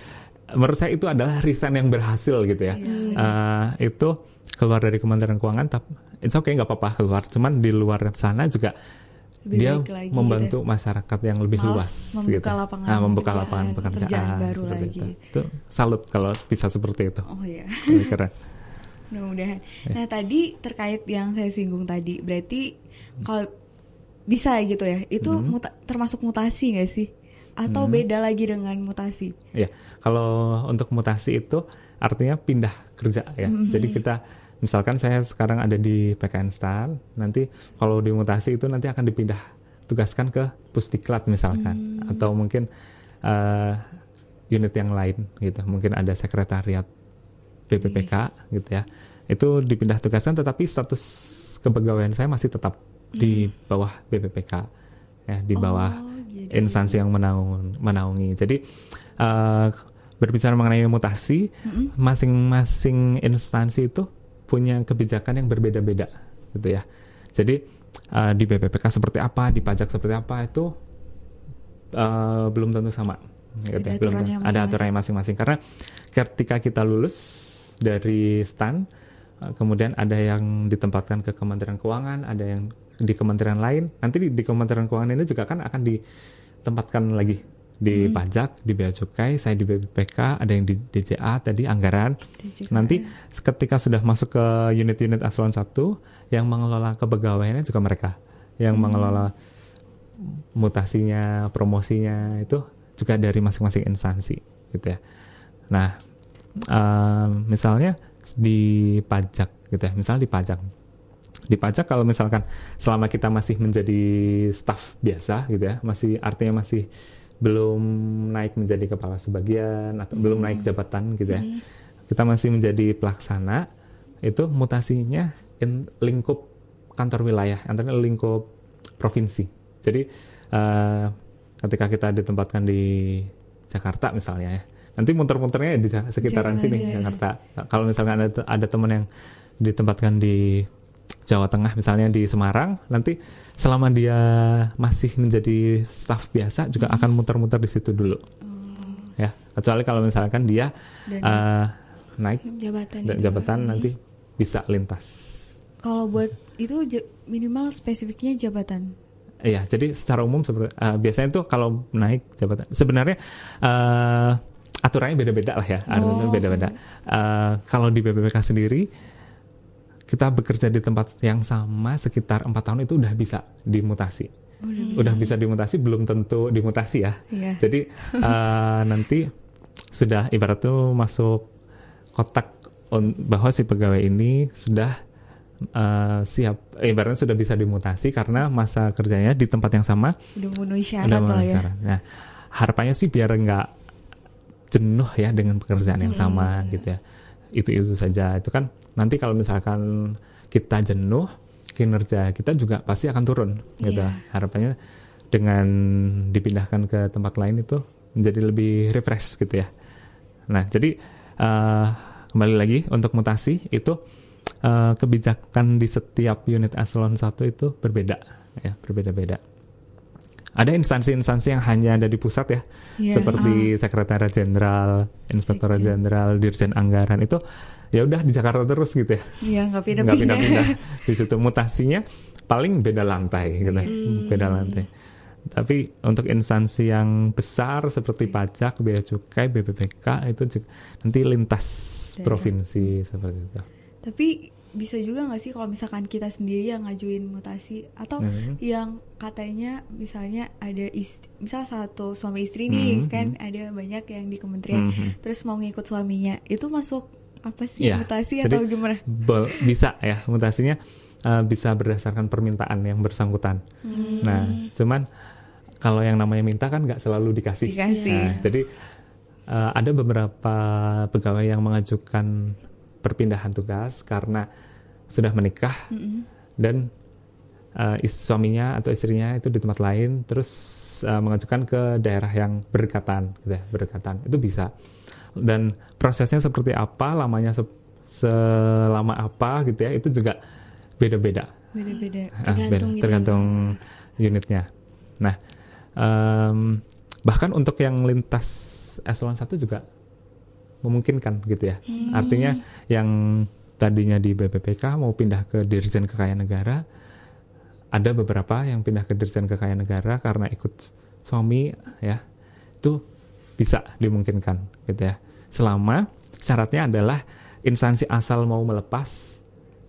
menurut saya itu adalah resign yang berhasil gitu ya. Uh, itu keluar dari Kementerian Keuangan tapi it's okay nggak apa-apa keluar. Cuman di luar sana juga Lebih dia lagi membantu masyarakat yang lebih Malah luas membuka gitu. lapangan Nah, membuka pekerjaan- lapangan pekerjaan, pekerjaan baru seperti lagi. Itu. itu salut kalau bisa seperti itu. Oh ya. Lebih keren. Mudah-mudahan. Ya. Nah tadi terkait yang saya singgung tadi, berarti kalau bisa gitu ya, itu Hmm. muta- termasuk mutasi nggak sih? Atau beda lagi dengan mutasi? Ya, kalau untuk mutasi itu artinya pindah kerja ya. Hmm. Jadi kita misalkan saya sekarang ada di PKN STAN, nanti kalau dimutasi itu nanti akan dipindah tugaskan ke Pusdiklat misalkan, Hmm. atau mungkin eh, unit yang lain gitu, mungkin ada sekretariat BPPK gitu ya, itu dipindah tugaskan, tetapi status kepegawaian saya masih tetap di bawah BPPK, ya di bawah Hmm. Oh, jadi- instansi yang menaung, menaungi. Jadi eh, berbicara mengenai mutasi, masing-masing instansi itu punya kebijakan yang berbeda-beda, gitu ya. Jadi eh, di BPPK seperti apa, di pajak seperti apa itu eh, belum tentu sama. gitu Ada ya. Belum tentu- ada aturannya masing-masing. Karena ketika kita lulus dari STAN, eh, kemudian ada yang ditempatkan ke Kementerian Keuangan, ada yang di kementerian lain. Nanti di, di Kementerian Keuangan ini juga kan akan ditempatkan lagi di Hmm. pajak, di bea cukai, saya di BPK, ada yang di DJA tadi anggaran. DJKN. Nanti ketika sudah masuk ke unit-unit eselon 1 yang mengelola kepegawaiannya juga mereka yang Hmm. mengelola mutasinya, promosinya itu juga dari masing-masing instansi gitu ya. Nah, em, misalnya di pajak gitu ya, misalnya di pajak. Di pajak kalau misalkan selama kita masih menjadi staf biasa gitu ya, masih artinya masih belum naik menjadi kepala sebagian atau belum naik jabatan gitu ya. Kita masih menjadi pelaksana itu mutasinya in lingkup kantor wilayah, antara lingkup provinsi. Jadi eh, ketika kita ditempatkan di Jakarta misalnya ya, nanti muter-muternya di sekitaran Jalan sini aja ya. Jakarta. Kalau misalkan ada ada teman yang ditempatkan di Jawa Tengah misalnya di Semarang, nanti selama dia masih menjadi staf biasa juga akan muter-muter di situ dulu. Ya, kecuali kalau misalkan dia Dan eh, naik jabatan da- jabatan nanti bisa lintas. kalau buat itu minimal spesifiknya jabatan. Iya, jadi secara umum seperti eh, biasanya tuh kalau naik jabatan sebenarnya eh, aturannya beda-beda lah ya, aturannya Oh. beda-beda. Eh, kalau di BPPK sendiri kita bekerja di tempat yang sama sekitar empat tahun itu udah bisa dimutasi. Udah bisa dimutasi belum tentu dimutasi ya. Iya. Jadi eh, nanti sudah ibarat tuh masuk kotak on- bahwa si pegawai ini sudah eh, siap, ibaratnya sudah bisa dimutasi karena masa kerjanya di tempat yang sama Udah memenuhi udah syarat lah memenuhi ya. syarat. Nah, harapannya sih biar nggak jenuh ya dengan pekerjaan yang sama gitu ya. Itu itu saja. Itu kan nanti kalau misalkan kita jenuh, kinerja kita juga pasti akan turun gitu. Iya. Harapannya dengan dipindahkan ke tempat lain itu menjadi lebih refresh gitu ya. Nah, jadi eh, kembali lagi untuk mutasi itu eh, kebijakan di setiap unit eselon 1 itu berbeda ya, berbeda-beda. Ada instansi-instansi yang hanya ada di pusat ya, Iya, seperti Sekretariat Jenderal, Inspektorat. Jenderal, Dirjen Anggaran itu ya udah di Jakarta terus gitu ya, Iya, nggak nggak pindah-pindah. pindah-pindah. di situ mutasinya paling beda lantai gitu, beda lantai. Tapi untuk instansi yang besar seperti pajak, bea cukai, BPPK itu juga nanti lintas Daerah. provinsi seperti itu. Tapi bisa juga nggak sih kalau misalkan kita sendiri yang ngajuin mutasi atau Hmm. yang katanya misalnya ada ist- misal satu suami istri nih Hmm, kan ada banyak yang di kementerian Mhm. terus mau ngikut suaminya itu masuk apa sih Iya, mutasi jadi- atau gimana? Bisa ya mutasinya uh, bisa berdasarkan permintaan yang bersangkutan. Hmm. Nah, cuman kalau yang namanya minta kan nggak selalu dikasih. Dikasih. Nah, jadi uh, ada beberapa pegawai yang mengajukan perpindahan tugas karena sudah menikah Mm-mm. dan uh, is- suaminya atau istrinya itu di tempat lain, terus uh, mengajukan ke daerah yang berdekatan, gitu ya, berdekatan itu bisa. Dan prosesnya seperti apa, lamanya se- selama apa gitu ya, itu juga beda-beda. Beda-beda. Ah, Tergantung gitu. tergantung unitnya. Nah, em, bahkan untuk yang lintas eselon 1 juga memungkinkan gitu ya. Hmm. Artinya yang tadinya di BPPK mau pindah ke Dirjen Kekayaan Negara, ada beberapa yang pindah ke Dirjen Kekayaan Negara karena ikut suami ya. Itu bisa dimungkinkan gitu ya. Selama syaratnya adalah instansi asal mau melepas,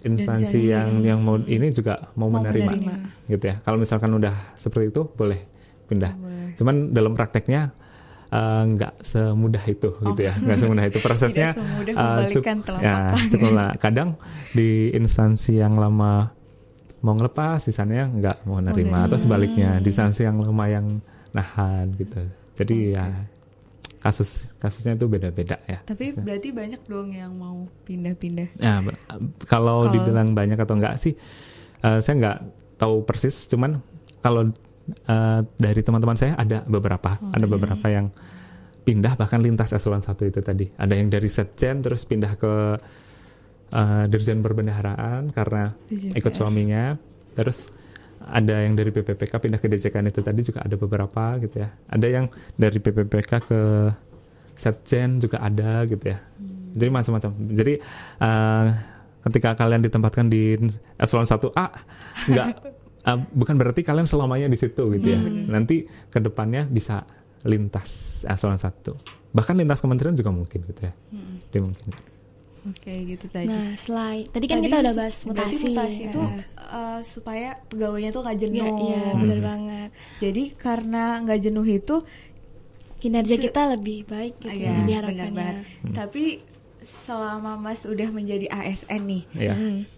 instansi instansi yang yang mau ini juga mau, Mau menerima, menerima. gitu ya. Kalau misalkan udah seperti itu boleh pindah. Boleh. Cuman dalam prakteknya eh, nggak semudah itu gitu ya, nggak semudah itu [LAUGHS] prosesnya. Oh. Semudah eh, membalikan cuk- telapak ya, cukup lah. Kadang di instansi yang lama mau ngelepas, di sana nggak mau nerima atau sebaliknya di instansi yang lama yang nahan gitu. Jadi ya kasus kasusnya itu beda-beda ya. Tapi berarti banyak dong yang mau pindah-pindah. Be- kalau Kalau- dibilang banyak atau enggak sih, eh, saya nggak tahu persis. Cuman kalau eh, dari teman-teman saya ada beberapa, ada beberapa yang pindah bahkan lintas eselon satu itu tadi. Ada yang dari setjen terus pindah ke eh, dirjen perbendaharaan karena ikut suaminya. Terus ada yang dari PPPK pindah ke DJKN itu tadi juga ada beberapa gitu ya. Ada yang dari PPPK ke Setjen juga ada gitu ya. Jadi macam-macam. Jadi eh, ketika kalian ditempatkan di eselon 1A nggak [LAUGHS] eh, bukan berarti kalian selamanya di situ gitu ya. Nanti ke depannya bisa lintas eselon 1. Bahkan lintas kementerian juga mungkin gitu ya. Dia mungkin. Oke, gitu tadi. Nah, selain tadi kan Tadi kita udah bahas mutasi. mutasi itu Ya. eh, supaya pegawainya tuh nggak jenuh. Iya, iya, Hmm. benar banget. Jadi karena nggak jenuh itu Kinerja Se- kita lebih baik gitu ya, benar diharapkannya. banget. Tapi selama Mas udah menjadi ASN nih, Ya. Hmm.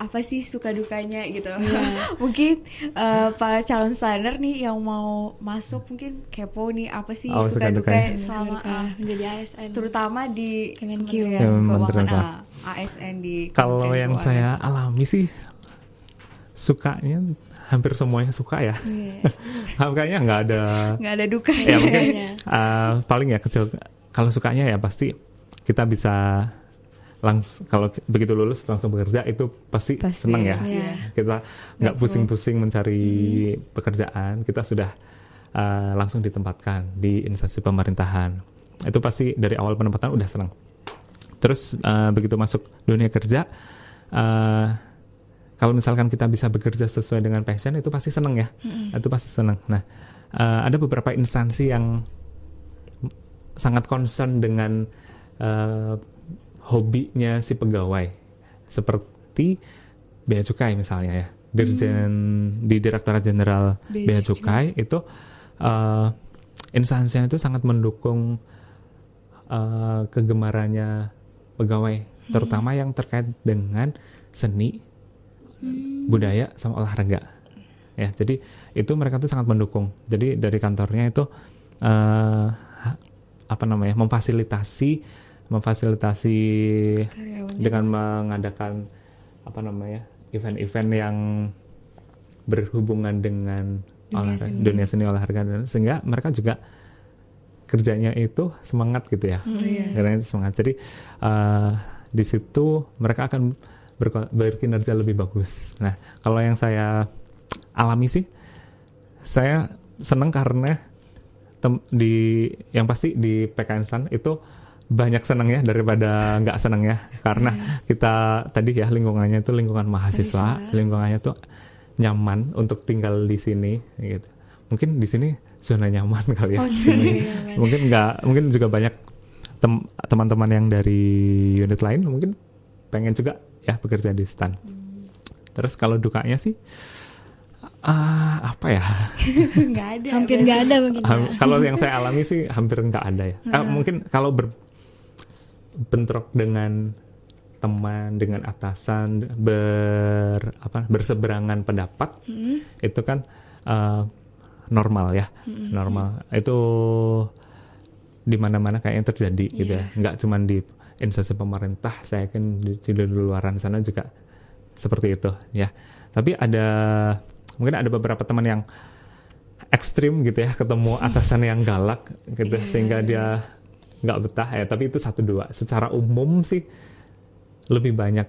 Apa sih suka dukanya gitu? Iya. [LAUGHS] mungkin eh, para calon standar nih yang mau masuk mungkin kepo nih apa sih Oh, suka dukanya selama Suka ah, menjadi ASN. terutama di Kemenq. Kementerian Ya, ASN di Kalau yang saya alami sih sukanya hampir semuanya suka ya. Iya. [LAUGHS] Kayaknya nggak ada nggak ada duka ya mungkin uh, paling ya kecil kalau sukanya ya pasti kita bisa langsung kalau begitu lulus langsung bekerja itu pasti, Pasti, senang ya. iya. kita nggak pusing-pusing mencari pekerjaan kita sudah uh, langsung ditempatkan di instansi pemerintahan. Itu pasti dari awal penempatan udah senang terus uh, begitu masuk dunia kerja uh, kalau misalkan kita bisa bekerja sesuai dengan passion itu pasti seneng ya. Itu pasti seneng. Nah uh, ada beberapa instansi yang sangat concern dengan uh, hobinya si pegawai. Seperti bea cukai misalnya ya. Dirjen di direktorat jenderal Bea bea cukai. Itu uh, instansinya itu sangat mendukung uh, kegemarannya pegawai terutama yang terkait dengan seni budaya sama olahraga. Ya jadi itu mereka tuh sangat mendukung. Jadi dari kantornya itu eh, apa namanya memfasilitasi memfasilitasi Karyawannya. dengan mengadakan apa namanya event-event yang berhubungan dengan Dunia olahraga, seni. dunia seni olahraga dan sehingga mereka juga kerjanya itu semangat gitu ya Oh, iya. karena itu semangat jadi eh, di situ mereka akan berkinerja lebih bagus nah kalau yang saya alami sih saya senang karena tem- di yang pasti di PKN Stan itu banyak senangnya daripada nggak senangnya [LAUGHS] karena kita tadi ya lingkungannya itu lingkungan mahasiswa, Mahasiswa. lingkungannya tuh nyaman untuk tinggal di sini gitu mungkin di sini zona nyaman [LAUGHS] kali ya Oh, nyaman. mungkin nggak mungkin juga banyak tem- teman-teman yang dari unit lain mungkin pengen juga ya bekerja di stan terus kalau dukanya sih ah apa ya [LAUGHS] nggak ada Hampir nggak ada mungkin. ya. Kalau yang saya alami sih hampir nggak ada ya. Ah, mungkin kalau ber- bentrok dengan teman, dengan atasan, ber apa berseberangan pendapat Hmm. itu kan eh, normal ya, normal. Itu di mana-mana kayaknya terjadi gitu ya. Nggak cuma di instansi pemerintah, saya yakin di, di luaran sana juga seperti itu ya. Tapi ada mungkin ada beberapa teman yang ekstrim gitu ya ketemu [LAUGHS] atasan yang galak gitu Iya, sehingga dia nggak betah ya tapi itu satu dua secara umum sih lebih banyak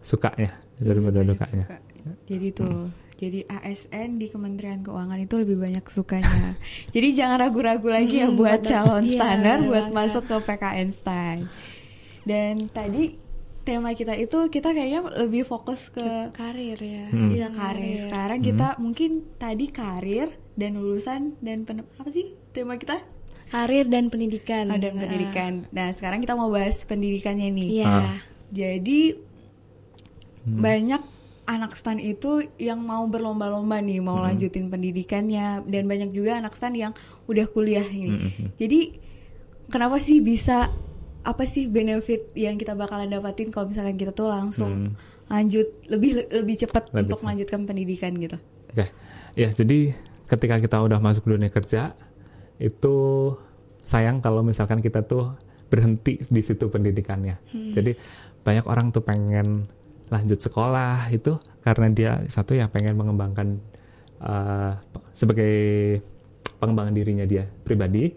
sukanya daripada Banyak dukanya suka. Jadi tuh, jadi ASN di Kementerian Keuangan itu lebih banyak sukanya. [LAUGHS] jadi jangan ragu-ragu lagi ya Hmm, buat buat- calon iya, standar bener buat banget. masuk ke PKN Style. Dan tadi tema kita itu kita kayaknya lebih fokus ke karir ya. Hmm. Iya karir. Sekarang kita mungkin tadi karir dan lulusan dan pen- apa sih tema kita? Karir dan pendidikan. Oh, dan pendidikan. Nah sekarang kita mau bahas pendidikannya nih. Iya. Ah. Jadi Hmm. banyak anak stan itu yang mau berlomba-lomba nih mau Hmm. lanjutin pendidikannya dan banyak juga anak stan yang udah kuliah ini. Hmm, Jadi kenapa sih bisa apa sih benefit yang kita bakalan dapatin kalau misalkan kita tuh langsung lanjut lebih lebih cepat Hmm. Lebih untuk cepat. melanjutkan pendidikan gitu. Oke, ya jadi ketika kita udah masuk dunia kerja itu sayang kalau misalkan kita tuh berhenti di situ pendidikannya. Jadi banyak orang tuh pengen lanjut sekolah itu karena dia satu ya pengen mengembangkan uh, sebagai pengembangan dirinya dia pribadi.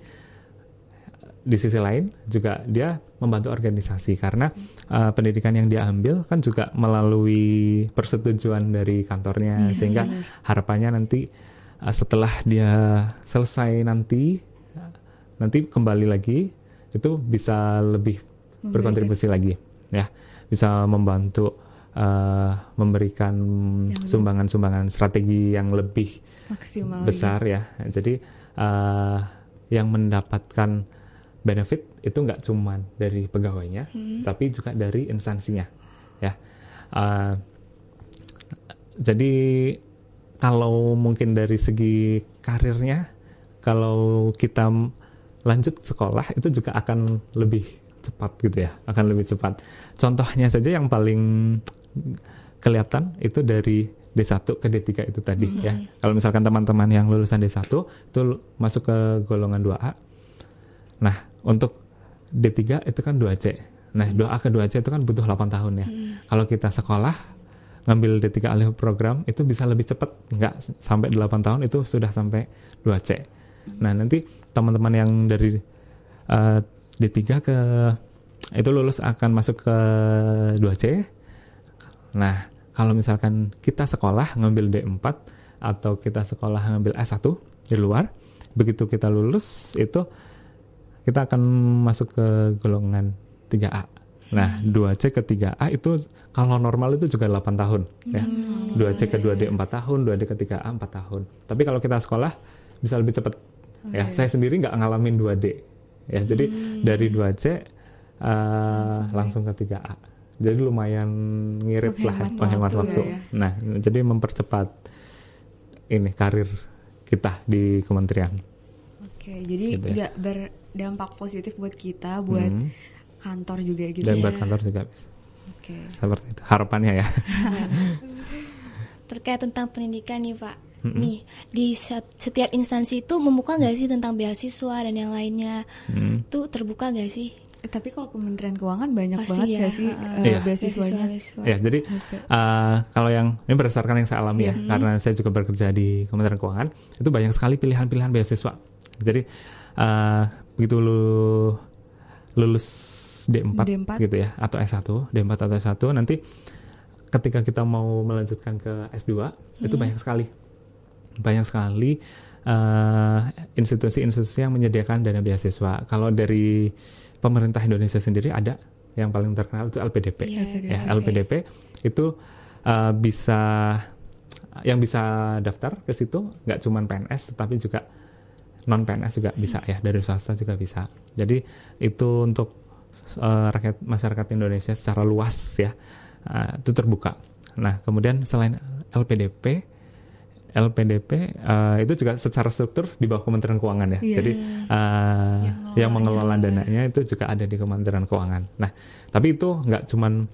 Di sisi lain juga dia membantu organisasi karena uh, pendidikan yang dia ambil kan juga melalui persetujuan dari kantornya sehingga harapannya nanti setelah dia selesai nanti nanti kembali lagi itu bisa lebih berkontribusi lagi ya. Bisa membantu uh, memberikan sumbangan-sumbangan strategi yang lebih Maksimal besar ya. Jadi uh, yang mendapatkan benefit itu nggak cuman dari pegawainya tapi juga dari instansinya ya. Uh, jadi kalau mungkin dari segi karirnya kalau kita lanjut sekolah itu juga akan lebih cepat gitu ya akan lebih cepat. Contohnya saja yang paling kelihatan itu dari D1 ke D3 itu tadi ya. Kalau misalkan teman-teman yang lulusan D1 itu masuk ke golongan 2A nah untuk D3 itu kan 2C nah 2A ke 2C itu kan butuh 8 tahun ya. Kalau kita sekolah ngambil D3 alih program itu bisa lebih cepat. Nggak sampai 8 tahun itu sudah sampai 2C nah nanti teman-teman yang dari eh, D3 ke itu lulus akan masuk ke 2C nah kalau misalkan kita sekolah ngambil D4 atau kita sekolah ngambil S1 di luar begitu kita lulus itu kita akan masuk ke golongan 3A. Nah, 2C ke 3A itu kalau normal itu juga 8 tahun ya. 2C ke 2D 4 tahun, 2D ke 3A 4 tahun. Tapi kalau kita sekolah bisa lebih cepat. Ya, saya sendiri nggak ngalamin 2D. Ya, jadi dari 2C uh, langsung ke 3A. Jadi lumayan ngirit lah, Menghemat menghemat waktu waktu. ya. Nah, jadi mempercepat ini karir kita di kementerian. Oke, jadi Gitu ya. nggak berdampak positif buat kita, buat Hmm. Kantor juga gitu Dan ya. buat kantor juga bisa. Oke. Seperti itu. Harapannya ya. [LAUGHS] terkait tentang pendidikan nih Pak. Nih di set- setiap instansi itu membuka nggak sih tentang beasiswa dan yang lainnya? Hmm. Itu terbuka nggak sih? Eh, tapi kalau Kementerian Keuangan banyak Pasti banget ya, nggak sih eh, Iya. beasiswanya? Beasiswa. Ya, jadi Oke. uh, kalau yang ini berdasarkan yang saya alami ya, karena saya juga bekerja di Kementerian Keuangan, itu banyak sekali pilihan-pilihan beasiswa. Jadi uh, begitu lu lulus D4, D4. gitu ya, atau S1, D4 atau S1, nanti ketika kita mau melanjutkan ke S2, itu banyak sekali, banyak sekali uh, institusi-institusi yang menyediakan dana beasiswa. Kalau dari pemerintah Indonesia sendiri ada yang paling terkenal itu LPDP Iya, ya LPDP itu uh, bisa yang bisa daftar ke situ nggak cuma PNS tetapi juga non PNS juga bisa ya dari swasta juga bisa. Jadi itu untuk uh, rakyat masyarakat Indonesia secara luas ya uh, itu terbuka nah kemudian selain LPDP LPDP uh, itu juga secara struktur di bawah Kementerian Keuangan ya. Iya. Jadi uh, yang mengelola dananya itu juga ada di Kementerian Keuangan. Nah, tapi itu nggak cuman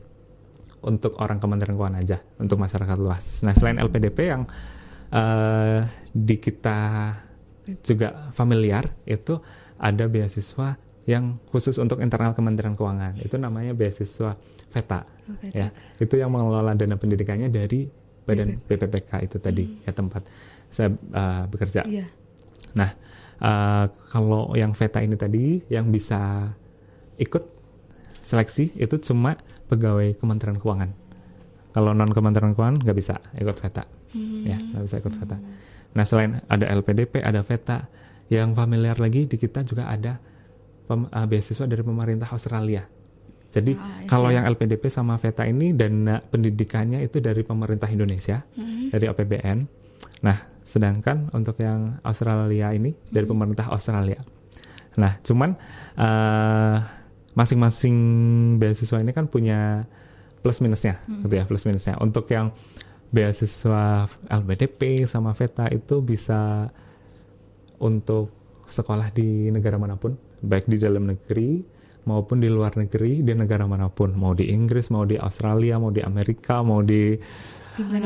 untuk orang Kementerian Keuangan aja, untuk masyarakat luas. Nah, selain LPDP yang uh, di kita juga familiar itu ada beasiswa yang khusus untuk internal Kementerian Keuangan. Itu namanya beasiswa VETA. Ya, itu yang mengelola dana pendidikannya dari Badan BPPK itu tadi ya tempat saya uh, bekerja. Iya. Nah, uh, kalau yang VETA ini tadi yang bisa ikut seleksi itu cuma pegawai Kementerian Keuangan. Kalau non Kementerian Keuangan nggak bisa ikut VETA, ya nggak bisa ikut VETA. Nah, selain ada LPDP, ada VETA, yang familiar lagi di kita juga ada pem- uh, beasiswa dari pemerintah Australia. Jadi Ah, kalau yang LPDP sama VETA ini dana pendidikannya itu dari pemerintah Indonesia, dari APBN. Nah, sedangkan untuk yang Australia ini dari pemerintah Australia. Nah, cuman eh, masing-masing beasiswa ini kan punya plus minusnya, gitu ya plus minusnya. Untuk yang beasiswa LPDP sama VETA itu bisa untuk sekolah di negara mana pun, baik di dalam negeri maupun di luar negeri di negara mana pun, mau di Inggris, mau di Australia, mau di Amerika, mau di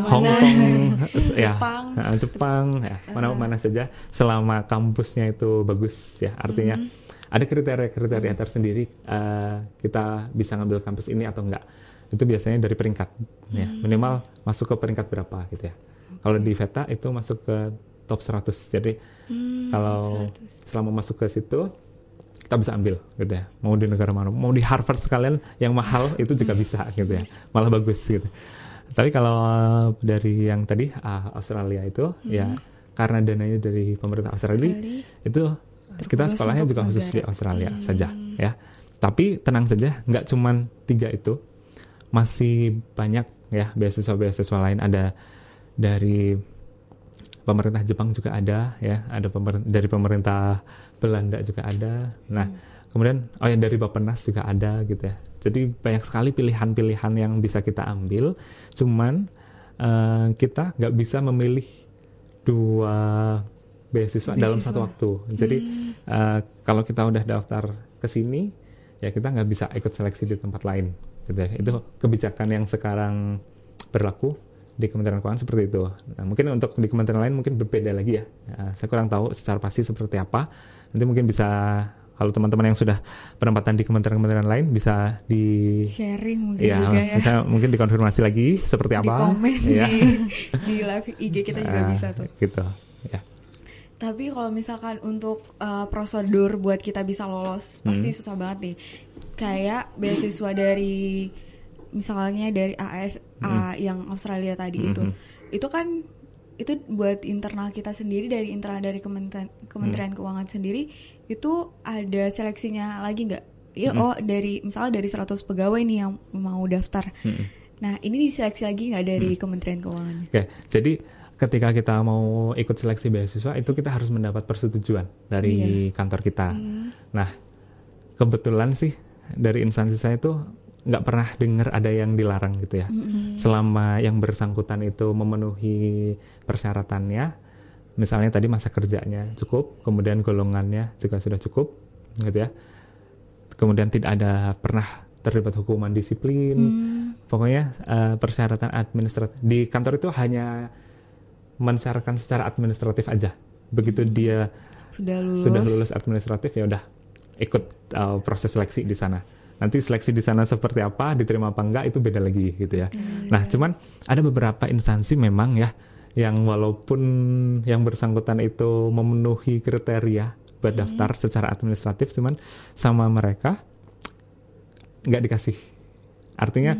Hong Kong, [LAUGHS] ya, Jepang. Jepang, ya, mana-mana saja, selama kampusnya itu bagus, ya, artinya. Ada kriteria-kriteria tersendiri uh, kita bisa ngambil kampus ini atau enggak. Itu biasanya dari peringkat, ya, minimal masuk ke peringkat berapa, gitu ya. Kalau di VETA itu masuk ke top 100, jadi kalau selama masuk ke situ kita bisa ambil gitu ya. Mau di negara mana mau di Harvard sekalian yang mahal itu juga bisa gitu ya. Malah bagus gitu. Tapi kalau dari yang tadi ah, Australia itu ya karena dananya dari pemerintah Australia itu kita Terkhusus sekolahnya untuk juga khusus negara. di Australia saja ya. Tapi tenang saja nggak cuman tiga itu. Masih banyak ya beasiswa-beasiswa lain. Ada dari pemerintah Jepang juga ada ya. Ada pemer- dari pemerintah Belanda juga ada nah kemudian oh ya dari Bappenas juga ada gitu ya jadi banyak sekali pilihan-pilihan yang bisa kita ambil cuman eh, kita nggak bisa memilih dua beasiswa, dalam Beasiswa. satu waktu jadi eh, kalau kita udah daftar ke sini ya kita nggak bisa ikut seleksi di tempat lain gitu ya. itu kebijakan yang sekarang berlaku di Kementerian Keuangan seperti itu. Nah, mungkin untuk di kementerian lain mungkin berbeda lagi ya. Nah, saya kurang tahu secara pasti seperti apa. Nanti mungkin bisa kalau teman-teman yang sudah penempatan di kementerian-kementerian lain bisa di sharing mungkin ya, juga ya bisa mungkin dikonfirmasi lagi seperti di apa. komen ya. di, di live IG kita juga Ah, bisa tuh Gitu. Ya. Tapi kalau misalkan untuk uh, prosedur buat kita bisa lolos pasti Hmm. susah banget nih. Kayak beasiswa dari misalnya dari AS A yang Australia tadi itu. Mhm. Itu kan itu buat internal kita sendiri dari internal dari Kementerian Kementerian Hmm. Keuangan sendiri itu ada seleksinya lagi nggak? Ya Mhm. oh dari misalnya dari 100 pegawai nih yang mau daftar. Mm-mm. Nah, ini diseleksi lagi nggak dari Hmm. Kementerian Keuangan? Oke, jadi ketika kita mau ikut seleksi beasiswa itu kita harus mendapat persetujuan dari kantor kita. Nah, kebetulan sih dari instansi saya itu nggak pernah dengar ada yang dilarang gitu ya. Selama yang bersangkutan itu memenuhi persyaratannya, misalnya tadi masa kerjanya cukup, kemudian golongannya juga sudah cukup, gitu ya. Kemudian tidak ada pernah terlibat hukuman disiplin, pokoknya eh, persyaratan administratif di kantor itu hanya mensyaratkan secara administratif aja. Begitu dia Sudah lulus. sudah lulus administratif ya udah ikut uh, proses seleksi di sana. Nanti seleksi di sana seperti apa, diterima apa enggak itu beda lagi gitu ya. Nah, cuman ada beberapa instansi memang ya yang walaupun yang bersangkutan itu memenuhi kriteria buat daftar secara administratif, cuman sama mereka nggak dikasih. Artinya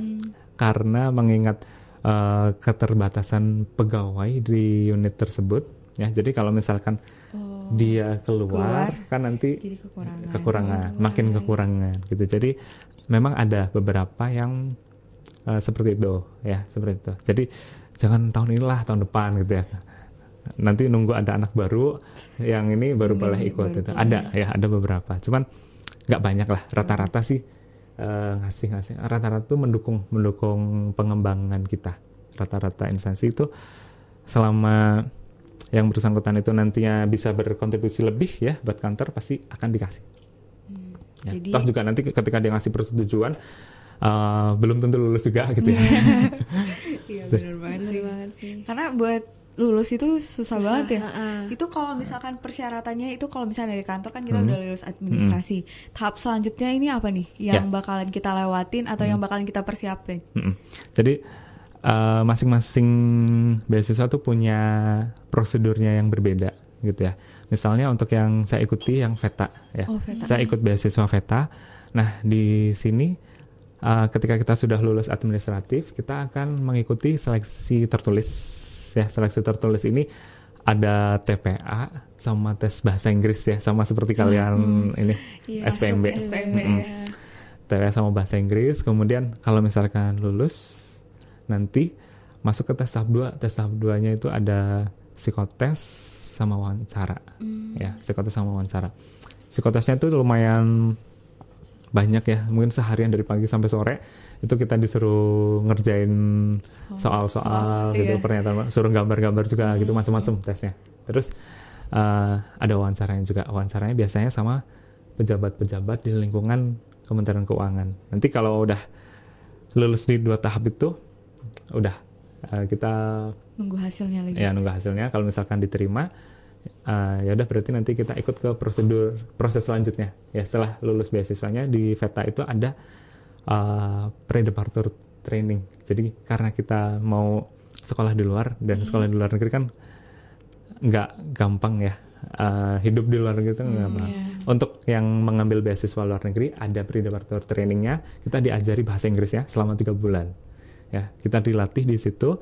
karena mengingat uh, keterbatasan pegawai di unit tersebut, ya. Jadi kalau misalkan dia keluar, Keluar. kan nanti jadi kekurangan. kekurangan, makin kekurangan gitu. Jadi memang ada beberapa yang uh, seperti itu, ya seperti itu. Jadi jangan tahun inilah tahun depan gitu ya. Nanti nunggu ada anak baru yang ini baru boleh ikut baru itu. Ada ya, ada beberapa. Cuman nggak banyak lah. Rata-rata sih uh, ngasih-ngasih. Rata-rata tuh mendukung mendukung pengembangan kita. Rata-rata instansi itu selama yang bersangkutan itu nantinya bisa berkontribusi lebih ya buat kantor pasti akan dikasih. Ya. Jadi- Toh juga nanti ketika dia ngasih persetujuan uh, belum tentu lulus juga gitu ya. Iya [LAUGHS] benar banget sih. banget sih. Karena buat lulus itu susah, Susah, banget ya. heeh. Itu kalau misalkan persyaratannya itu kalau misalnya dari kantor kan kita Hmm. udah lulus administrasi. Tahap selanjutnya ini apa nih yang Ya. bakalan kita lewatin atau yang bakalan kita persiapin? Mm-mm. Jadi uh, masing-masing beasiswa tuh punya prosedurnya yang berbeda gitu ya. Misalnya untuk yang saya ikuti yang VETA ya. Oh, VETA. Saya ikut beasiswa VETA. Nah, di sini uh, ketika kita sudah lulus administratif, kita akan mengikuti seleksi tertulis ya. Seleksi tertulis ini ada TPA sama tes bahasa Inggris ya, sama seperti kalian ini Iya, SPMB. SPMB, Mm-mm. ya. TWA sama bahasa Inggris. Kemudian kalau misalkan lulus nanti masuk ke tes tahap 2. Tes tahap 2-nya itu ada psikotes sama wawancara. Ya, psikotes sama wawancara. Psikotesnya itu lumayan banyak ya, mungkin seharian dari pagi sampai sore. itu kita disuruh ngerjain soal-soal gitu iya. pernyataan suruh gambar-gambar juga gitu macam-macam tesnya terus eh, ada wawancaranya juga wawancaranya biasanya sama pejabat-pejabat di lingkungan Kementerian Keuangan nanti kalau udah lulus di dua tahap itu udah. Eh, kita Nunggu hasilnya lagi. ya nunggu hasilnya. Kalau misalkan diterima eh, ya udah berarti nanti kita ikut ke prosedur proses selanjutnya. Ya setelah lulus beasiswanya di VETA itu ada uh, pre-departure training. Jadi karena kita mau sekolah di luar dan sekolah di luar negeri kan nggak gampang ya. Uh, hidup di luar negeri itu nggak gampang. Untuk yang mengambil beasiswa luar negeri ada pre-departure trainingnya. Kita diajari bahasa Inggris ya selama tiga bulan ya kita dilatih di situ.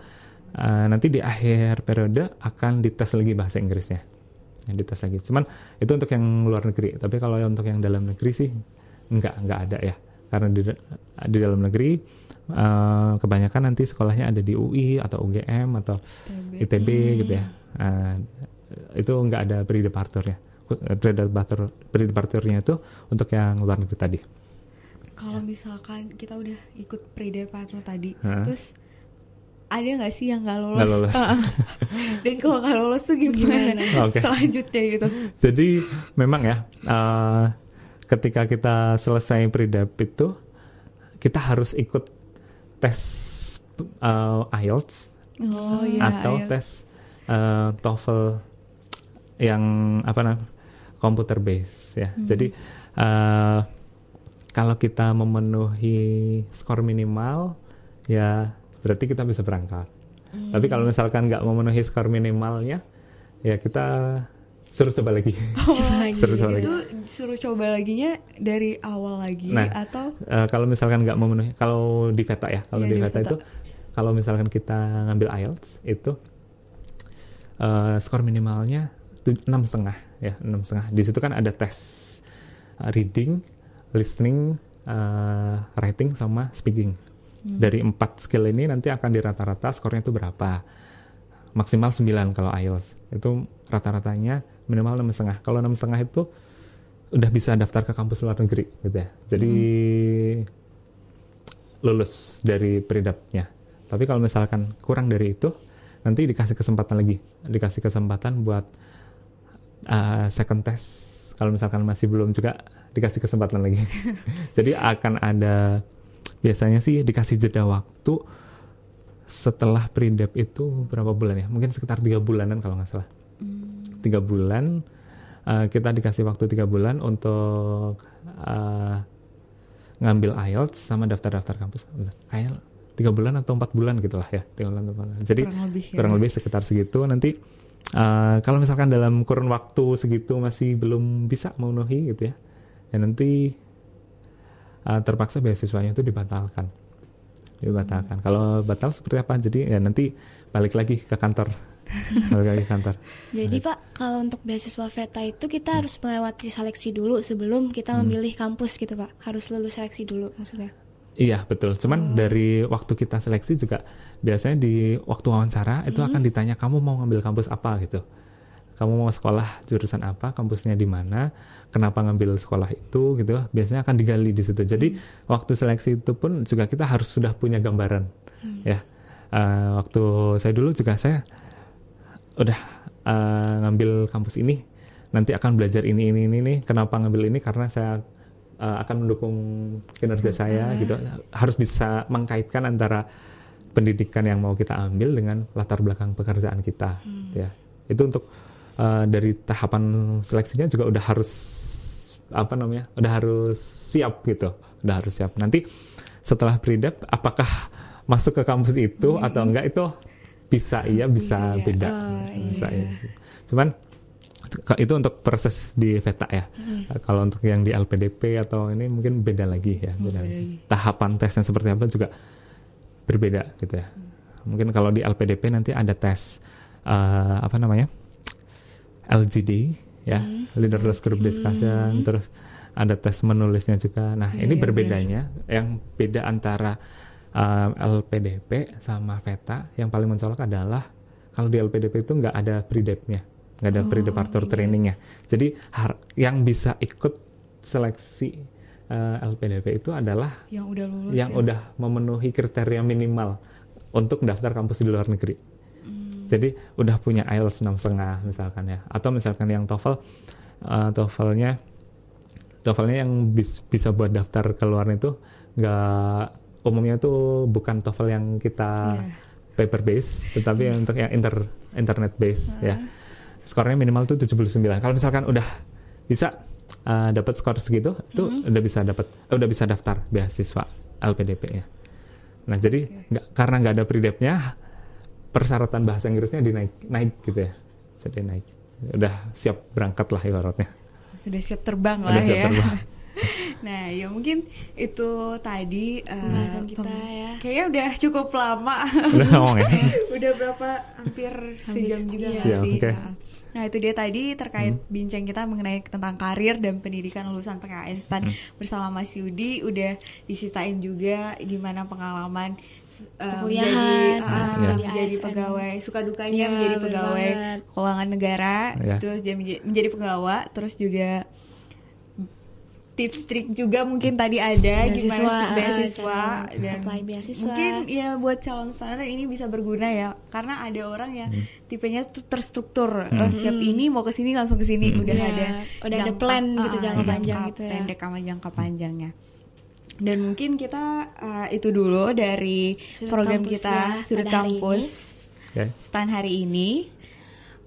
Uh, nanti di akhir periode akan dites lagi bahasa Inggrisnya. Ya, dites lagi. Cuman itu untuk yang luar negeri. Tapi kalau untuk yang dalam negeri sih nggak nggak ada ya. Karena di, di dalam negeri uh, kebanyakan nanti sekolahnya ada di UI atau UGM atau ITB gitu ya. Uh, itu nggak ada pre-departure ya pre-departure pre-departure-nya itu untuk yang luar negeri tadi Kalau misalkan kita udah ikut pre-departure tadi, Hah? terus ada nggak sih yang nggak lolos? Nggak lolos. [LAUGHS] Dan kalau nggak lolos tuh gimana? Oke. Selanjutnya gitu. Jadi memang ya uh, ketika kita selesai pre-dep itu kita harus ikut tes uh, IELTS Oh iya. atau ayo. tes uh, TOEFL yang apa namanya komputer base ya. Jadi uh, kalau kita memenuhi skor minimal ya berarti kita bisa berangkat. Tapi kalau misalkan nggak memenuhi skor minimalnya ya kita suruh coba lagi. Coba lagi. [LAUGHS] Suruh coba lagi. Itu suruh coba laginya dari awal lagi Nah, atau Eh, kalau misalkan nggak memenuhi kalau di VETA ya kalau Iya, di VETA. itu kalau misalkan kita ngambil IELTS itu eh, skor minimalnya enam setengah ya enam setengah di situ kan ada tes reading listening eh, writing sama speaking. Dari empat skill ini nanti akan dirata-rata skornya itu berapa? Maksimal 9 kalau IELTS itu rata-ratanya minimal enam setengah. Kalau enam setengah itu udah bisa daftar ke kampus luar negeri gitu ya. Jadi lulus dari peridapnya tapi kalau misalkan kurang dari itu nanti dikasih kesempatan lagi. Dikasih kesempatan buat uh, second test. Kalau misalkan masih belum juga dikasih kesempatan lagi. [LAUGHS] Jadi akan ada biasanya sih dikasih jeda waktu setelah pre-dep itu berapa bulan ya? Mungkin sekitar tiga bulanan kalau nggak salah. Tiga bulan uh, kita dikasih waktu tiga bulan untuk uh, ngambil IELTS sama daftar-daftar kampus. Kayak tiga bulan atau empat bulan gitulah ya tiga bulan atau empat bulan. jadi kurang lebih ya? kurang lebih sekitar segitu. Nanti uh, kalau misalkan dalam kurun waktu segitu masih belum bisa memenuhi gitu ya ya nanti uh, terpaksa beasiswanya itu dibatalkan. Dibatalkan. Kalau batal seperti apa? Jadi ya nanti balik lagi ke kantor. [LAUGHS] Balik lagi ke kantor. Jadi Pak, kalau untuk beasiswa VETA itu kita harus melewati seleksi dulu sebelum kita memilih kampus gitu Pak. Harus lulus seleksi dulu maksudnya. Iya betul. Cuman dari waktu kita seleksi juga biasanya di waktu wawancara itu akan ditanya kamu mau ngambil kampus apa? gitu. Kamu mau sekolah jurusan apa, kampusnya di mana, kenapa ngambil sekolah itu gitu. Biasanya akan digali di situ. Jadi waktu seleksi itu pun juga kita harus sudah punya gambaran ya. Eh, waktu saya dulu juga saya udah eh, ngambil kampus ini nanti akan belajar ini ini ini nih kenapa ngambil ini? Karena saya eh, akan mendukung kinerja saya gitu. Harus bisa mengkaitkan antara pendidikan yang mau kita ambil dengan latar belakang pekerjaan kita ya. Itu untuk eh, dari tahapan seleksinya juga udah harus apa namanya udah harus siap gitu. Udah harus siap. Nanti setelah pre-dep apakah masuk ke kampus itu atau enggak itu bisa iya bisa Iya. beda Oh, bisa iya. iya. cuman itu untuk proses di VETA ya. Kalau untuk yang di LPDP atau ini mungkin beda lagi ya. Beda beda lagi. tahapan tesnya seperti apa juga berbeda gitu ya. Mungkin kalau di LPDP nanti ada tes eh, apa namanya LGD ya. Leaderless group discussion terus ada tes menulisnya juga. Nah Iya, ini iya, berbedanya yang beda antara um, LPDP sama VETA. Yang paling mencolok adalah kalau di LPDP itu nggak ada pre-depnya nggak ada Oh, pre-departure iya. trainingnya. Jadi har- yang bisa ikut seleksi eh, LPDP itu adalah Yang udah lulus yang ya. udah memenuhi kriteria minimal untuk daftar kampus di luar negeri. Jadi udah punya IELTS 6,5 misalkan ya. Atau misalkan yang TOEFL eh, TOEFL-nya TOEFL-nya yang bis- bisa buat daftar ke luar itu nggak umumnya tuh bukan TOEFL yang kita Iya. paper base, tetapi yang untuk yang inter internet base ya. Skornya minimal tuh 79. Kalau misalkan udah bisa uh, dapat skor segitu, itu udah bisa dapat eh, udah bisa daftar beasiswa LPDP ya. Nah, jadi nggak karena nggak ada pridepnya persyaratan bahasa Inggrisnya dinaik naik gitu ya. Jadi naik. Udah siap berangkat lah ibaratnya. Sudah siap terbang lah Udah siap ya. terbang. [LAUGHS] Nah, ya mungkin itu tadi Pembahasan kita pem- ya. Kayaknya udah cukup lama. Udah ngomong ya. [LAUGHS] udah berapa hampir sejam juga iya. sih? oke. Nah, Nah, itu dia tadi terkait bincang kita mengenai tentang karir dan pendidikan lulusan PKN STAN bersama Mas Yudi udah diceritain juga gimana pengalaman eh, Perkuliahan, menjadi, ah, Ya. menjadi ASN. pegawai suka dukanya Iya, menjadi pegawai banget. keuangan negara Ya. terus jadi menjadi- menjadi pegawai terus juga tips trik juga mungkin tadi ada Beasiswa, gimana sih ah, beasiswa cara dan apply beasiswa. mungkin ya buat calon standar ini bisa berguna ya karena ada orang yang Hmm. tipenya tuh terstruktur Eh, siap ini mau ke sini langsung ke sini udah Iya, ada udah ada plan gitu, ah, jangka panjang gitu ya. pendek sama jangka panjangnya dan mungkin kita eh, itu dulu dari Sudut program kampus kita ya, sudut hari kampus Oke. stand hari ini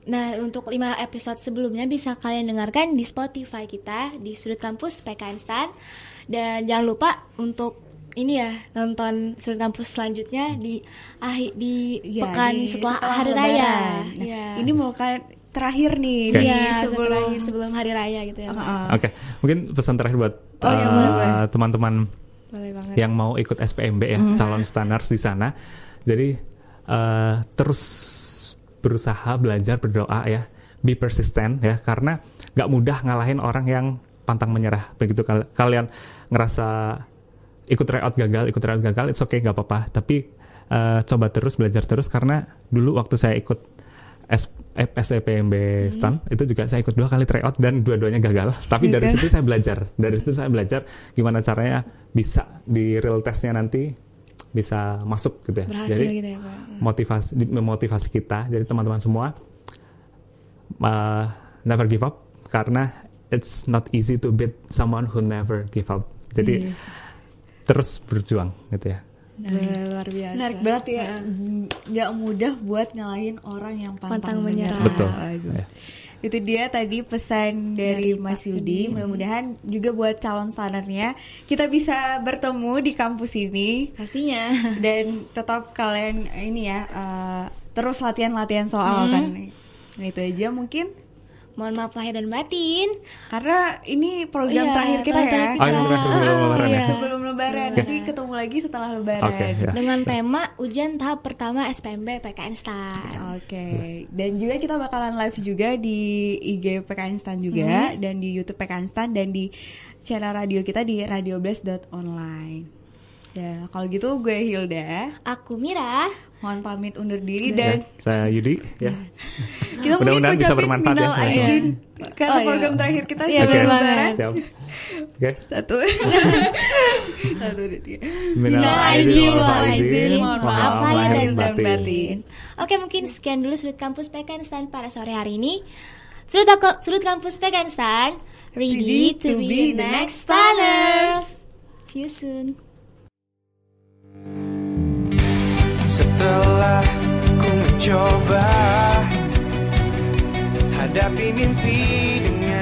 Nah, untuk 5 episode sebelumnya bisa kalian dengarkan di Spotify kita di Sudut Kampus PKN Stan. Dan jangan lupa untuk ini ya nonton Sudut Kampus selanjutnya di akhir di ya, pekan di- setelah, setelah hari Lebaran. raya. Nah, Iya. ini mau kan terakhir nih Oke. di Iya, sebelum terakhir sebelum hari raya gitu ya. Pak. Ah, Oke, mungkin pesan terakhir buat Oh, iya, uh, boleh. teman-teman yang mau ikut SPMB ya, calon standar di sana. Jadi uh, terus berusaha belajar berdoa ya, be persistent ya, karena nggak mudah ngalahin orang yang pantang menyerah. Begitu kal- kalian ngerasa ikut tryout gagal, ikut tryout gagal, it's okay nggak apa-apa. Tapi uh, coba terus belajar terus karena dulu waktu saya ikut S SEPMB STAN itu juga saya ikut dua kali tryout dan dua-duanya gagal. Tapi dari situ saya belajar. Dari situ saya belajar gimana caranya bisa di real testnya nanti bisa masuk gitu ya. Berhasil Jadi gitu ya, Pak. motivasi di- memotivasi kita. Jadi teman-teman semua uh, never give up karena it's not easy to beat someone who never give up. Jadi Iya. terus berjuang gitu ya. luar biasa. Menarik banget ya, nggak mudah buat ngalahin orang yang pantang, Pantang menyerah. menyerah. Betul. Aduh. Ya. Itu dia tadi pesan dari, Dari Mas Yudi. Mudah-mudahan juga buat calon standarnya kita bisa bertemu di kampus ini Pastinya. dan tetap kalian ini ya eh, terus latihan-latihan soal Hmm. kan. Nah itu aja mungkin Mohon maaf lahir dan batin. karena ini program Iya, terakhir kita ya. Oh, ini terakhir sebelum lebaran ya? Iya. Sebelum lebaran, nanti ketemu lagi setelah lebaran. Oke, ya. Dengan tema ujian tahap pertama SPMB PKN STAN. Oke, dan juga kita bakalan live juga di IG PKN Stan juga dan di YouTube PKN Stan dan di channel radio kita di radioblast.online. Ya, kalau gitu gue Hilda, Aku Mira. Mohon pamit undur diri Ya, dan saya Yudi ya. [LAUGHS] kita mungkin Mudah-mudahan bisa bermanfaat ya. minal aizin karena Oh, iya. program terakhir kita Iya, bener lebaran. banget. Siap. Oke. Satu, [LAUGHS] satu, dua, tiga. Minal aizin wal mohon maaf lahir dan batin. batin. Oke, mungkin sekian dulu sudut kampus PKN STAN pada sore hari ini. Sudut, aku- sudut kampus PKN STAN, ready, to be the next stanners. See you soon. Setelah ku mencoba Hadapi mimpi dengan